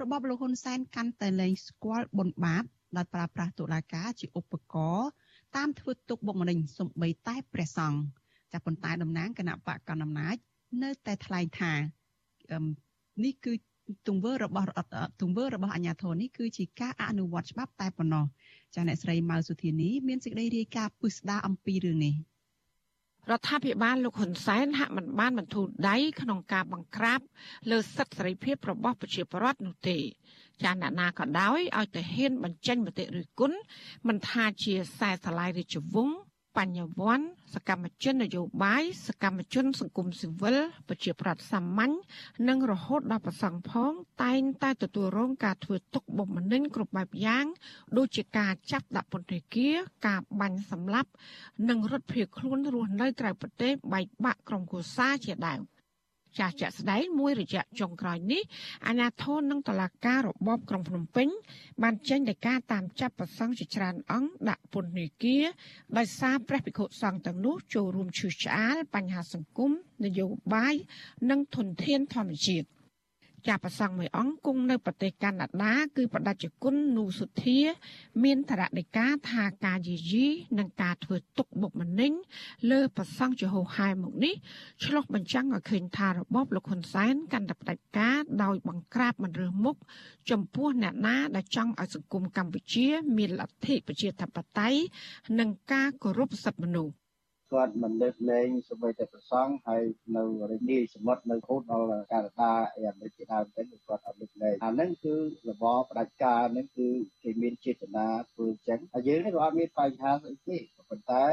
របបលោកហ៊ុនសែនកាន់តែលែងស្គាល់បុណ្យបាបដោយប្រើប្រាស់តុលាការជាឧបករណ៍តាមធ្វើទុកបុកម្នេញសំបីតែព្រះសង្ឃចាប៉ុន្តែតំណាងគណៈបកកណ្ដាលអំណាចនៅតែថ្លែងថានេះគឺ ទង្វើរបស់ទង្វើរបស់អាជ្ញាធរនេះគឺជាការអនុវត្តច្បាប់តែប៉ុណ្ណោះចាអ្នកស្រីម៉ៅសុធានីមានសេចក្តីរាយការណ៍ពិស្ដារអំពីរឿងនេះរដ្ឋាភិបាលលោកហ៊ុនសែនហាក់មិនបានបន្ធូរដៃក្នុងការបង្ក្រាបលើសិទ្ធិសេរីភាពរបស់ប្រជាពលរដ្ឋនោះទេចាអ្នកណាក៏ដោយឲ្យតែហ៊ានបញ្ចេញមតិឬគុណមិនថាជាខ្សែស្រឡាយរាជវង្ស បញ្ញវន្តសកម្មជននយោបាយសកម្មជន សង្គមស៊ីវិលប្រជាប្រដ្ឋសាមញ្ញនិងរហូតដល់ប្រសង់ផង តែងតែទទួលរងការធ្វើទុកបុកម្នេញគ្រប់បែបយ៉ាង ដូចជាការចាប់ដាក់ពន្ធនាគារការបាញ់សម្លាប់ និងរត់ភៀសខ្លួនរស់នៅក្រៅប្រទេសបែកបាក់ក្រុមគូសាជាដើម ចាស់ជាក់ស្ដែងមួយរយៈចុងក្រោយនេះអាជ្ញាធរនិងតុលាការរបបក្រុងភ្នំពេញ បានចេញដីកាតាមចាប់ប្រសង់ជាច្រើនអង្គដាក់ពន្ធនាគារដោយសារព្រះភិក្ខុសង្ឃទាំងនោះចូលរួមឈឺឆ្អាលបញ្ហាសង្គមនយោបាយនិងធនធានធម្មជាតិ។ ចាប្រសង់មួយអង្គគង់នៅប្រទេសកាណាដា គឺបដិជគុណនូសុធា មានធរណីកាថាការយីយីនិងការធ្វើទុកបុកម្នេញលើប្រសង់ជាហោហែមកនេះឆ្លុះបញ្ចាំងឲ្យឃើញថារបបលោកហ៊ុនសែនកាន់តែផ្ដាច់ការដោយបង្ក្រាបមិនរើសមុខចំពោះអ្នកណាដែលចង់ឲ្យសង្គមកម្ពុជា មានលទ្ធិប្រជាធិបតេយ្យនិងការគោរពសិទ្ធិមនុស្ស គាត់មិនលើកលែងសម្បីតែប្រសង់ហើយនៅរនីសមុទ្រនៅខូតដល់កាណាដាអីអាមេរិកជាដើមទៅគាត់អត់លើកលែងអាហ្នឹងគឺរបបផ្ដាច់ការហ្នឹងគឺគេមានចេតនាធ្វើអញ្ចឹងហើយយើងនេះក៏អត់មានបញ្ហាស្អីទេប៉ុន្តែ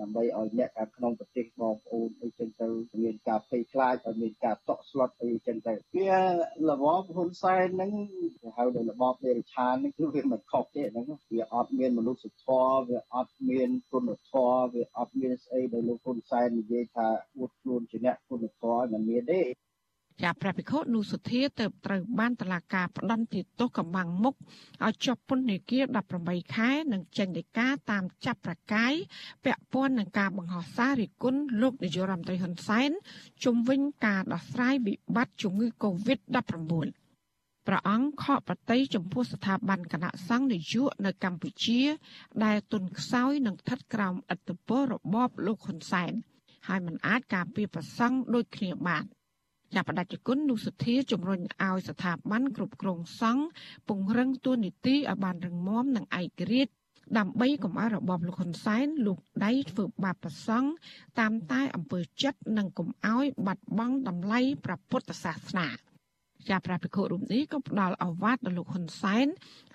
ដើម្បីឲ្យអ្នកខាងក្នុងប្រទេសបងប្អូនអីចឹងទៅមានការភ័យខ្លាចឲ្យមានការតក់ស្លុតអីចឹងទៅវារបបហ៊ុនសែនហ្នឹងគេហៅថារបបដេរឆានហ្នឹងគឺវាមិនខុសទេហ្នឹងវាអត់មានមនុស្សធម៌វាអត់មានគុណធម៌វាអត់មានស្អីដោយលោកហ៊ុនសែននិយាយថាអួតខ្លួនជាអ្នកគុណធម៌មិនមានទេជាព្រះភិក្ខុនុសុធាទៅត្រូវបានតឡាការផ្ដន្ទាទោសកំបាំងមុខឲ្យជាប់ពន្ធនាគារ18ខែនិងចេញដីកាតាមចាប់ប្រកាយពាក់ព័ន្ធនឹងការបង្ហោះសាររិះគន់លោកនាយករដ្ឋមន្ត្រីហ៊ុនសែនជំវិញការដោះស្រាយវិបត្តិជំងឺ Covid-19 ព្រះអង្គខកប្រតិយចំពោះស្ថាប័នគណៈសង្ឃនយោបាយនៅកម្ពុជា ដែលទុនខ្សោយនិងស្ថិតក្រោមឥទ្ធិពលរបបលោកហ៊ុនសែនហើយមិនអាចការពារប្រសង់ដូចគ្នាបានចាប់ផ្ដាច់គុណនោះសធាជំរុញឲ្យស្ថាប័នគ្រប់គ្រងសង្ឃពង្រឹងទួនាទីឲ្យបានរឹងមាំនិងឯករាជ្យដើម្បីកុំឲ្យរបបលោកហ៊ុនសែនលូកដៃធ្វើបាបប្រសង់តាមតែអំពើចិត្តនិងកុំឲ្យបាត់បង់តម្លៃព្រះពុទ្ធសាសនា ជាព្រះភិក្ខុរូបនេះក៏ផ្ដល់អវាទដល់លោកហ៊ុនសែន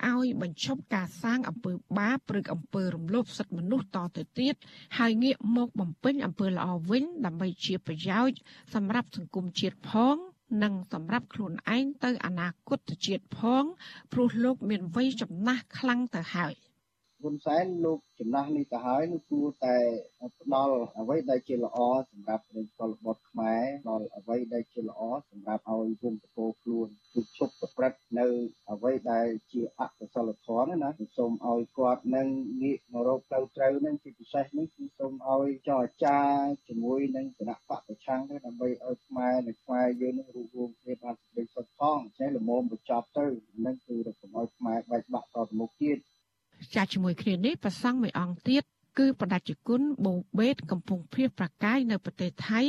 ឲ្យបញ្ឈប់ការសាងអំពើបាបព្រឹកអំពើរំលោភសិទ្ធិមនុស្សតទៅទៀតហើយងាកមកបំពេញអំពើល្អវិញដើម្បីជាប្រយោជន៍សម្រាប់សង្គមជាតិផងនិងសម្រាប់ខ្លួនឯងទៅអនាគតជាតិផងព្រោះលោកមានវ័យចំណាស់ខ្លាំងទៅហើយ។ ហ៊ុនសែនលោកចំណាស់នេះទៅហើយនោះគួរតែផ្ដល់អ្វីដែលជាល្អសម្រាប់ប្រជាពលរដ្ឋខ្មែរដល់អ្វីដែលជាល្អសម្រាប់ឲ្យវងតកោខ្លួនគឺឈប់ប្រព្រឹត្តនៅអ្វីដែលជាអកុសលធម៌ណាសូមឲ្យគាត់នឹងងាកមករកផ្លូវត្រូវនឹងជាពិសេសនេះគឺសូមឲ្យចរចាជាមួយនឹងគណៈបកប្រឆាំងទៅដើម្បីឲ្យខ្មែរនិងខ្មែរយើងនឹងរួមរួមគ្នាបានសេចក្តីសុខផងចេះល្មមបញ្ចប់ទៅនឹងគឺរកុំឲ្យខ្មែរបែកបាក់តទៅមុខទៀត ចាជាមួយគ្នានេះប្រសង់មួយអង្គទៀតគឺបដិជគុណបូបេតកំពុងភៀសប្រកាយនៅប្រទេសថៃ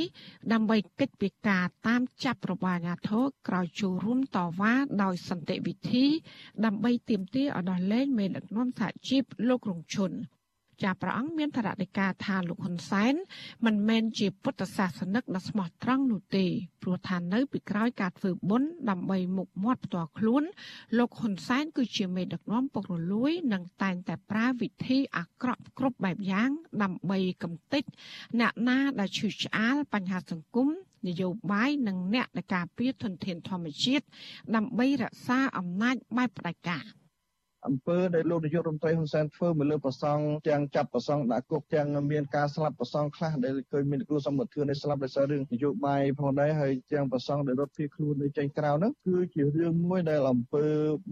ដើម្បីកិច្ចពិការតាមចាប់របស់អាញាធរក្រោយចូលរួមតវ៉ាដោយសន្តិវិធី ដើម្បីទាមទារឲ្យដោះលែងមេដឹកនាំសហជីពលោករងឈុន ចាព្រះអង្គមានធរណិកាថាលោកហ៊ុនសែនមិនមែនជាពុទ្ធសាសនិកដ៏ស្មោះត្រង់នោះទេព្រោះថានៅពីក្រោយការធ្វើបុណ្យដើម្បីមុខមាត់ផ្ទាល់ខ្លួន លោកហ៊ុនសែនគឺជាមេដឹកនាំពុករលួយនិងតែងតែប្រើវិធីអាក្រក់គ្រប់បែបយ៉ាង ដើម្បីកំទេចអ្នកណាដែលឈឺឆ្អាលបញ្ហាសង្គមនយោបាយនិងអ្នកដែលការពារធនធានធម្មជាតិដើម្បីរក្សាអំណាចបែបផ្ដាច់ការ។ អំពើដែលលោកនាយករដ្ឋមន្ត្រីហ៊ុនសែនធ្វើមកលើប្រសង់ទាំងចាប់ប្រសង់ដាក់គុកទាំងមានការស្លាប់ប្រសង់ខ្លះដែលឃើញមានគ្រូសម្បត្តិនេះស្លាប់ដោយសាររឿងនយោបាយផងដែរហើយទាំងប្រសង់ដែលរត់ភៀសខ្លួននៅចេញក្រៅហ្នឹងគឺជារឿងមួយដែលអំពើ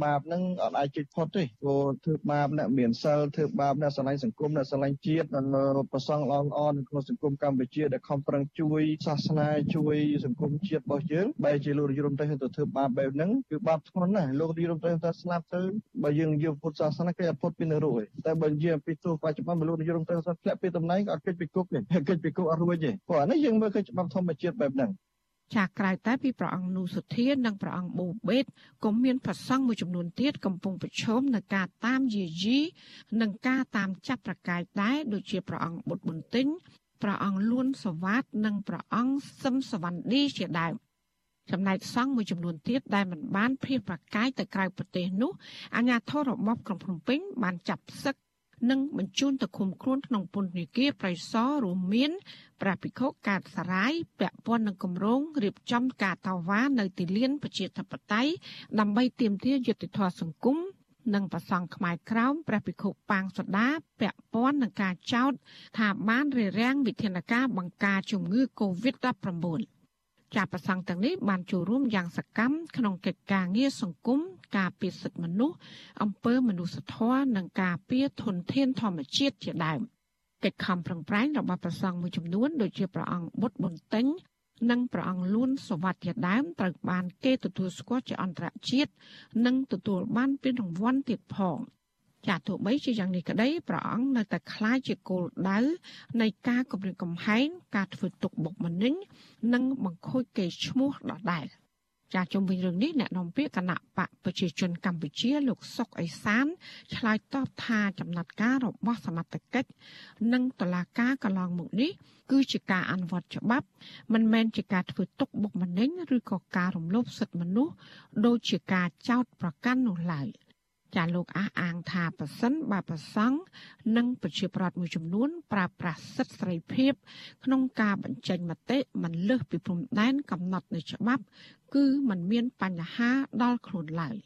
បាបហ្នឹងអត់អាចជិតផុតទេព្រោះធ្វើបាបអ្នកមានសិលធ្វើបាបអ្នកស្រឡាញ់សង្គមអ្នកស្រឡាញ់ជាតិនិងប្រសង់ល្អល្អនៅក្នុងសង្គមកម្ពុជាដែលខំប្រឹងជួយសាសនាជួយសង្គមជាតិរបស់យើងបែរជាលោកនាយករដ្ឋមន្ត្រីទៅធ្វើបាបបែបហ្នឹងគឺបាបធ្ងន់ណាស់លោកនាយករដ្ឋមន្ត្រីទៅស្លាប់ទៅបើយើងនិយាយពុទ្ធសាសនាគេអត់ផុតពីនរោឯងតែបើនិយាយអំពីទោសបច្ចុប្បន្នមនុស្សនិយមទៅសាធ្លាក់ពីតំណែងក៏អត់គេចពីគុកទេគេចពីគុកអត់រួចទេព្រោះអានេះយើងមើលឃើញច្បាប់ធម្មជាតិបែបហ្នឹងចាក្រៅតែពីព្រះអង្គនូសុធានិងព្រះអង្គបូបេតក៏មានប្រសង់មួយចំនួនទៀតកំពុងប្រឈមនឹងការតាមយាយីនិងការតាមចាប់ប្រកាយដែរដូចជាព្រះអង្គបុត្រប៊ុនទិញព្រះអង្គលួនសវ៉ាតនិងព្រះអង្គសឹមសវណ្ឌីជាដើម ចំណែកសង្ឃមួយចំនួនទៀតដែលមិនបានភៀសប្រកាយទៅក្រៅប្រទេសនោះអាជ្ញាធររបបក្រុងភ្នំពេញបានចាប់សឹកនិងបញ្ជូនទៅឃុំខ្លួនក្នុងពន្ធនាគារប្រៃសណរួមមានព្រះភិក្ខុកាតសារាយពាក់ព័ន្ធនឹងគម្រោងរៀបចំការតវ៉ានៅទីលានប្រជាធិបតេយ្យដើម្បីទាមទារយុត្តិធម៌សង្គមនិងប្រសង់ខ្មែរក្រោមព្រះភិក្ខុប៉ាងសូដាពាក់ព័ន្ធនឹងការចោទថាបានរារាំងវិធានការបង្ការជំងឺ Covid-19 ចាប្រសង់ទាំងនេះបានចូលរួមយ៉ាងសកម្មក្នុងកិច្ចការងារសង្គមការពារសិទ្ធិមនុស្សអំពើមនុស្សធម៌និងការពារធនធានធម្មជាតិជាដើមកិច្ចខំប្រឹងប្រែងរបស់ប្រសង់មួយចំនួនដូចជាព្រះអង្គបុត្រប៊ុនតេញនិងព្រះអង្គលួនសវັດជាដើមត្រូវបានគេទទួលស្គាល់ជាអន្តរជាតិនិងទទួលបានពានរង្វាន់ទៀតផង។ ចាទោះបីជាយ៉ាងនេះក្តីព្រះអង្គនៅតែខ្លាចជាគោលដៅនៃការគម្រាមកំហែងការធ្វើទុកបុកម្នេញនិងបង្ខូចកេរ្តិ៍ឈ្មោះដដែលចាជុំវិញរឿងនេះអ្នកនាំពាក្យគណៈបកប្រជាជនកម្ពុជា លោកសុកអេសានឆ្លើយតបថាចំណាត់ការរបស់សមត្ថកិច្ចនិងតុលាការកន្លងមកនេះគឺជាការអនុវត្តច្បាប់ មិនមែនជាការធ្វើទុកបុកម្នេញឬក៏ការរំលោភសិទ្ធិមនុស្សដោយជាការចោទប្រកាន់នោះឡើយ។ ចាលោកអះអាងថាប្រសិនបើប្រសង់និងប្រជាប្រដ្ឋមួយចំនួន ប្រើប្រាស់សិទ្ធិសេរីភាព ក្នុងការបញ្ចេញមតិមិនលើសពីព្រំដែនកំណត់នៃច្បាប់ គឺมันមានបញ្ហាដល់ខ្លួនឡើយ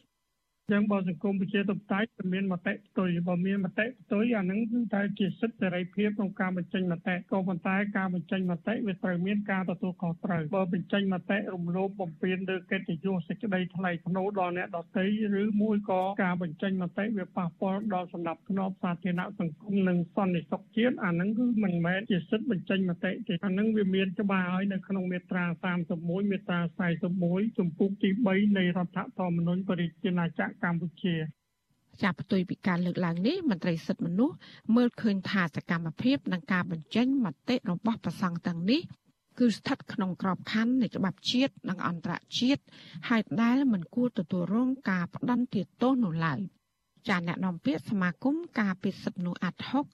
ចឹងបើសង្គមប្រជាធិបតេយ្យមានមតិផ្ទុយបើមានមតិផ្ទុយអាហ្នឹងគឺតែជាសិទ្ធិសេរីភាពក្នុងការបញ្ចេញមតិក៏ប៉ុន្តែការបញ្ចេញមតិវាត្រូវមានការទទួលខុសត្រូវបើបញ្ចេញមតិរំលោភបំពានលើកិត្តិយសសេចក្តីថ្លៃថ្នូរដល់អ្នកដទៃឬមួយក៏ការបញ្ចេញមតិវាប៉ះពាល់ដល់សន្តិភាពសាធារណសង្គមនិងសន្តិសុខជាតិអាហ្នឹងគឺមិនមែនជាសិទ្ធិបញ្ចេញមតិទេអាហ្នឹងវាមានច្បាស់ហើយនៅក្នុងមាត្រា31មាត្រា41ជំពូកទី3នៃរដ្ឋធម្មនុញ្ញប្រជាណាចក្រកម្ពុជាចាប់ផ្ទុយពីការលើកឡើងនេះមន្ត្រីសិទ្ធិមនុស្សមើលឃើញថាសកម្មភាពនិងការបញ្ចេញមតិរបស់ប្រសង់ទាំងនេះគឺស្ថិតក្នុងក្របខ័ណ្ឌនៃច្បាប់ជាតិនិងអន្តរជាតិហើយដែលមិនគួរទទួលរងការផ្ដន្ទាទោសនោះឡើយចាអ្នកនាំពាក្យសមាគមការពិសិដ្ឋនោះអាត់ហុក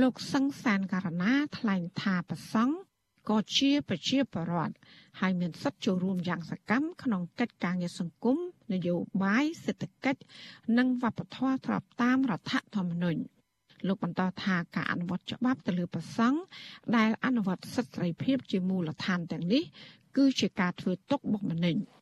លោកសង្សានករណាថ្លែងថាប្រសង់ ក៏ជាប្រជាពលរដ្ឋហើយមានសិទ្ធិចូលរួមយ៉ាងសកម្មក្នុងកិច្ចការងារសង្គមនយោបាយសេដ្ឋកិច្ចនិងវប្បធម៌ស្របតាមរដ្ឋធម្មនុញ្ញលោកបន្តថាការអនុវត្តច្បាប់ទៅលើប្រសង់ដែលអនុវត្តសិទ្ធិសេរីភាពជាមូលដ្ឋានទាំងនេះគឺជាការធ្វើទុកបុកម្នេញ។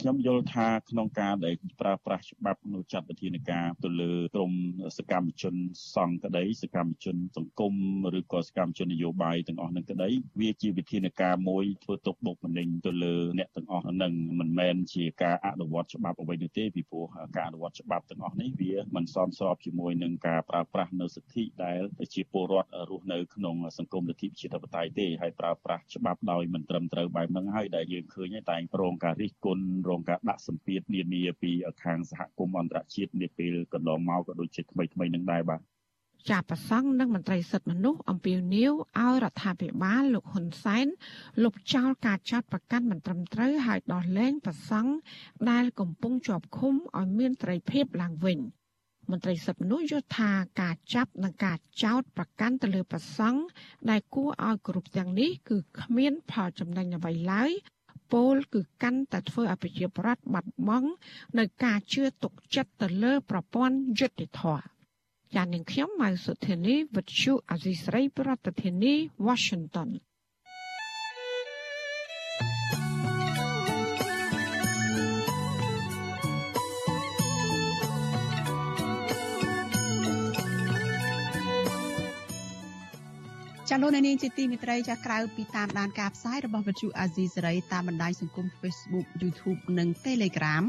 ខ្ញុំយល់ថាក្នុងការដែលប្រើប្រាស់ច្បាប់នៅចាត់វិធានការទៅលើក្រមសកម្មជនសង្ឃក្តីសកម្មជនសង្គមឬក៏សកម្មជននយោបាយទាំងអស់នឹងក្តីវាជាវិធានការមួយធ្វើទុកបុកម្នេញទៅលើអ្នកទាំងអស់នឹងមិនមែនជាការអនុវត្តច្បាប់អ្វីនោះទេពីព្រោះការអនុវត្តច្បាប់ទាំងអស់នេះវាមិនសមស្របជាមួយនឹងការប្រើប្រាស់នៅសិទ្ធិដែលជាពលរដ្ឋរស់នៅក្នុងសង្គមលទ្ធិប្រជាធិបតេយ្យទេហើយប្រើប្រាស់ច្បាប់ដោយមិនត្រឹមត្រូវបែបហ្នឹងហើយដែលយើងឃើញតែរងការរិះគន់រងការដាក់សម្ពាធនានាពីខាងសហគមន៍អន្តរជាតិនាពេលកន្លងមកក៏ដូចជាថ្មីថ្មីនឹងដែរបាទជាប្រសង់និងមន្ត្រីសិទ្ធិមនុស្សអំពាវនាវឲ្យរដ្ឋាភិបាលលោកហ៊ុនសែនលុបចោលការចាត់ប្រកាន់មិនត្រឹមត្រូវហើយដោះលែងប្រសង់ដែលកំពុងជាប់ឃុំឲ្យមានត្រីភាពឡើងវិញមន្ត្រីសិទ្ធិមនុស្សយល់ថាការចាប់និងការចោទប្រកាន់ទៅលើប្រសង់ដែលគួរឲ្យគ្រប់ទាំងនេះគឺគ្មានផលចំណេញអ្វីឡើយ ពលគឺកាន់តែធ្វើឲ្យប្រជាប្រដ្ឋបាត់បង់នៅការជឿទុកចិត្តទៅលើប្រព័ន្ធយុត្តិធម៌ចាននាងខ្ញុំម៉ៅសុធានីវិទ្យុអាស៊ីស្រីប្រធានាធិបតី Washington ចាលោកនាងជាទីមេត្រីចាក្រៅពីតាមដានការផ្សាយរបស់វិទ្យុអាស៊ីសេរីតាមបណ្ដាញសង្គម Facebook YouTube និង Telegram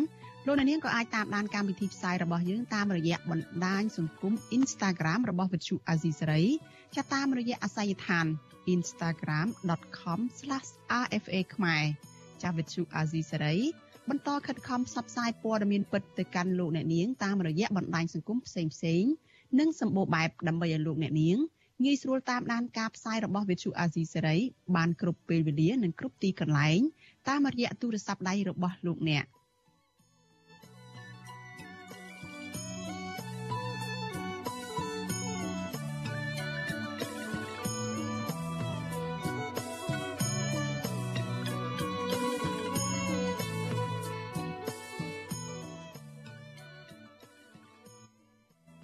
លោកនាងក៏អាចតាមដានកម្មវិធីផ្សាយរបស់យើងតាមរយៈបណ្ដាញសង្គម Instagram របស់វិទ្យុអាស៊ីសេរីចាតាមរយៈអាស័យដ្ឋាន instagram.com/rfa ខ្មែរចាវិទ្យុអាស៊ីសេរីបន្តខិតខំផ្សព្វផ្សាយព័ត៌មានពិតទៅកាន់លោកអ្នកនាងតាមរយៈបណ្ដាញសង្គមផ្សេងៗនិងសម្បូរបែបដើម្បីឲ្យលោកអ្នកនាង ងាយស្រួលតាមដានការផ្សាយរបស់វិទ្យុអាស៊ីសេរីបានគ្រប់ពេលវេលានិងគ្រប់ទីកន្លែងតាមរយៈទូរស័ព្ទដៃរបស់លោកអ្នក។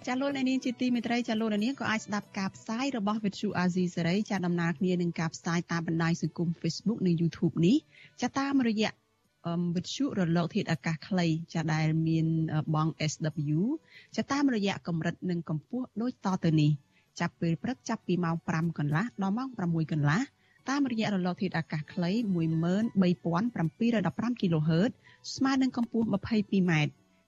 ចាលោកអ្នកនាងជាទីមេត្រីចាលោកអ្នកនាងក៏អាចស្ដាប់ការផ្សាយរបស់ Vithu Azizi សេរីចាដំណើរគ្នានឹងការផ្សាយតាមបណ្ដាញសង្គម Facebook និង YouTube នេះចាតាមរយៈវិទ្យុរលកធាតុអាកាសខ្លីចាដែលមានបង SW ចាតាមរយៈកម្រិតនិងកម្ពស់ដូចតទៅនេះចាប់ពេលព្រឹកចាប់ពីម៉ោង5កន្លះដល់ម៉ោង6កន្លះតាមរយៈរលកធាតុអាកាសខ្លី13715 kHz ស្មើនឹងកម្ពស់ 22m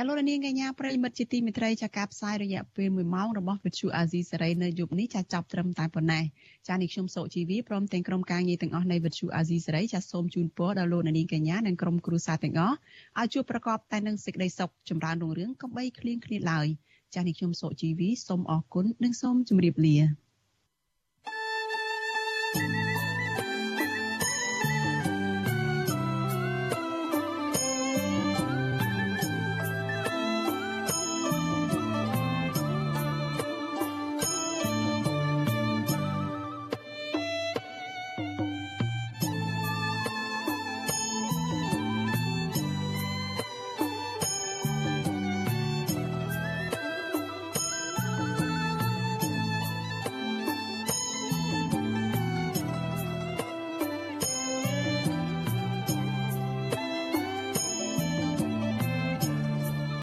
ចាលោកនាងកញ្ញាប្រិមិត្តជាទីមេត្រីចាការផ្សាយរយៈពេល1ម៉ោងរបស់វិទ្យុអាស៊ីសេរីនៅយប់នេះចាចាប់ត្រឹមតែប៉ុណ្ណេះចានេះខ្ញុំសុជីវីព្រមទាំងក្រុមការងារទាំងអស់នៃវិទ្យុអាស៊ីសេរីចាសូមជូនពរដល់លោកនាងកញ្ញានិងក្រុមគ្រួសារទាំងអស់ឲ្យជួបប្រកបតែនឹងសេចក្តីសុខចម្រើនរុងរឿងកុំបីឃ្លៀងឃ្លាតឡើយចានេះខ្ញុំសុជីវីសូមអរគុណនិងសូមជម្រាបលា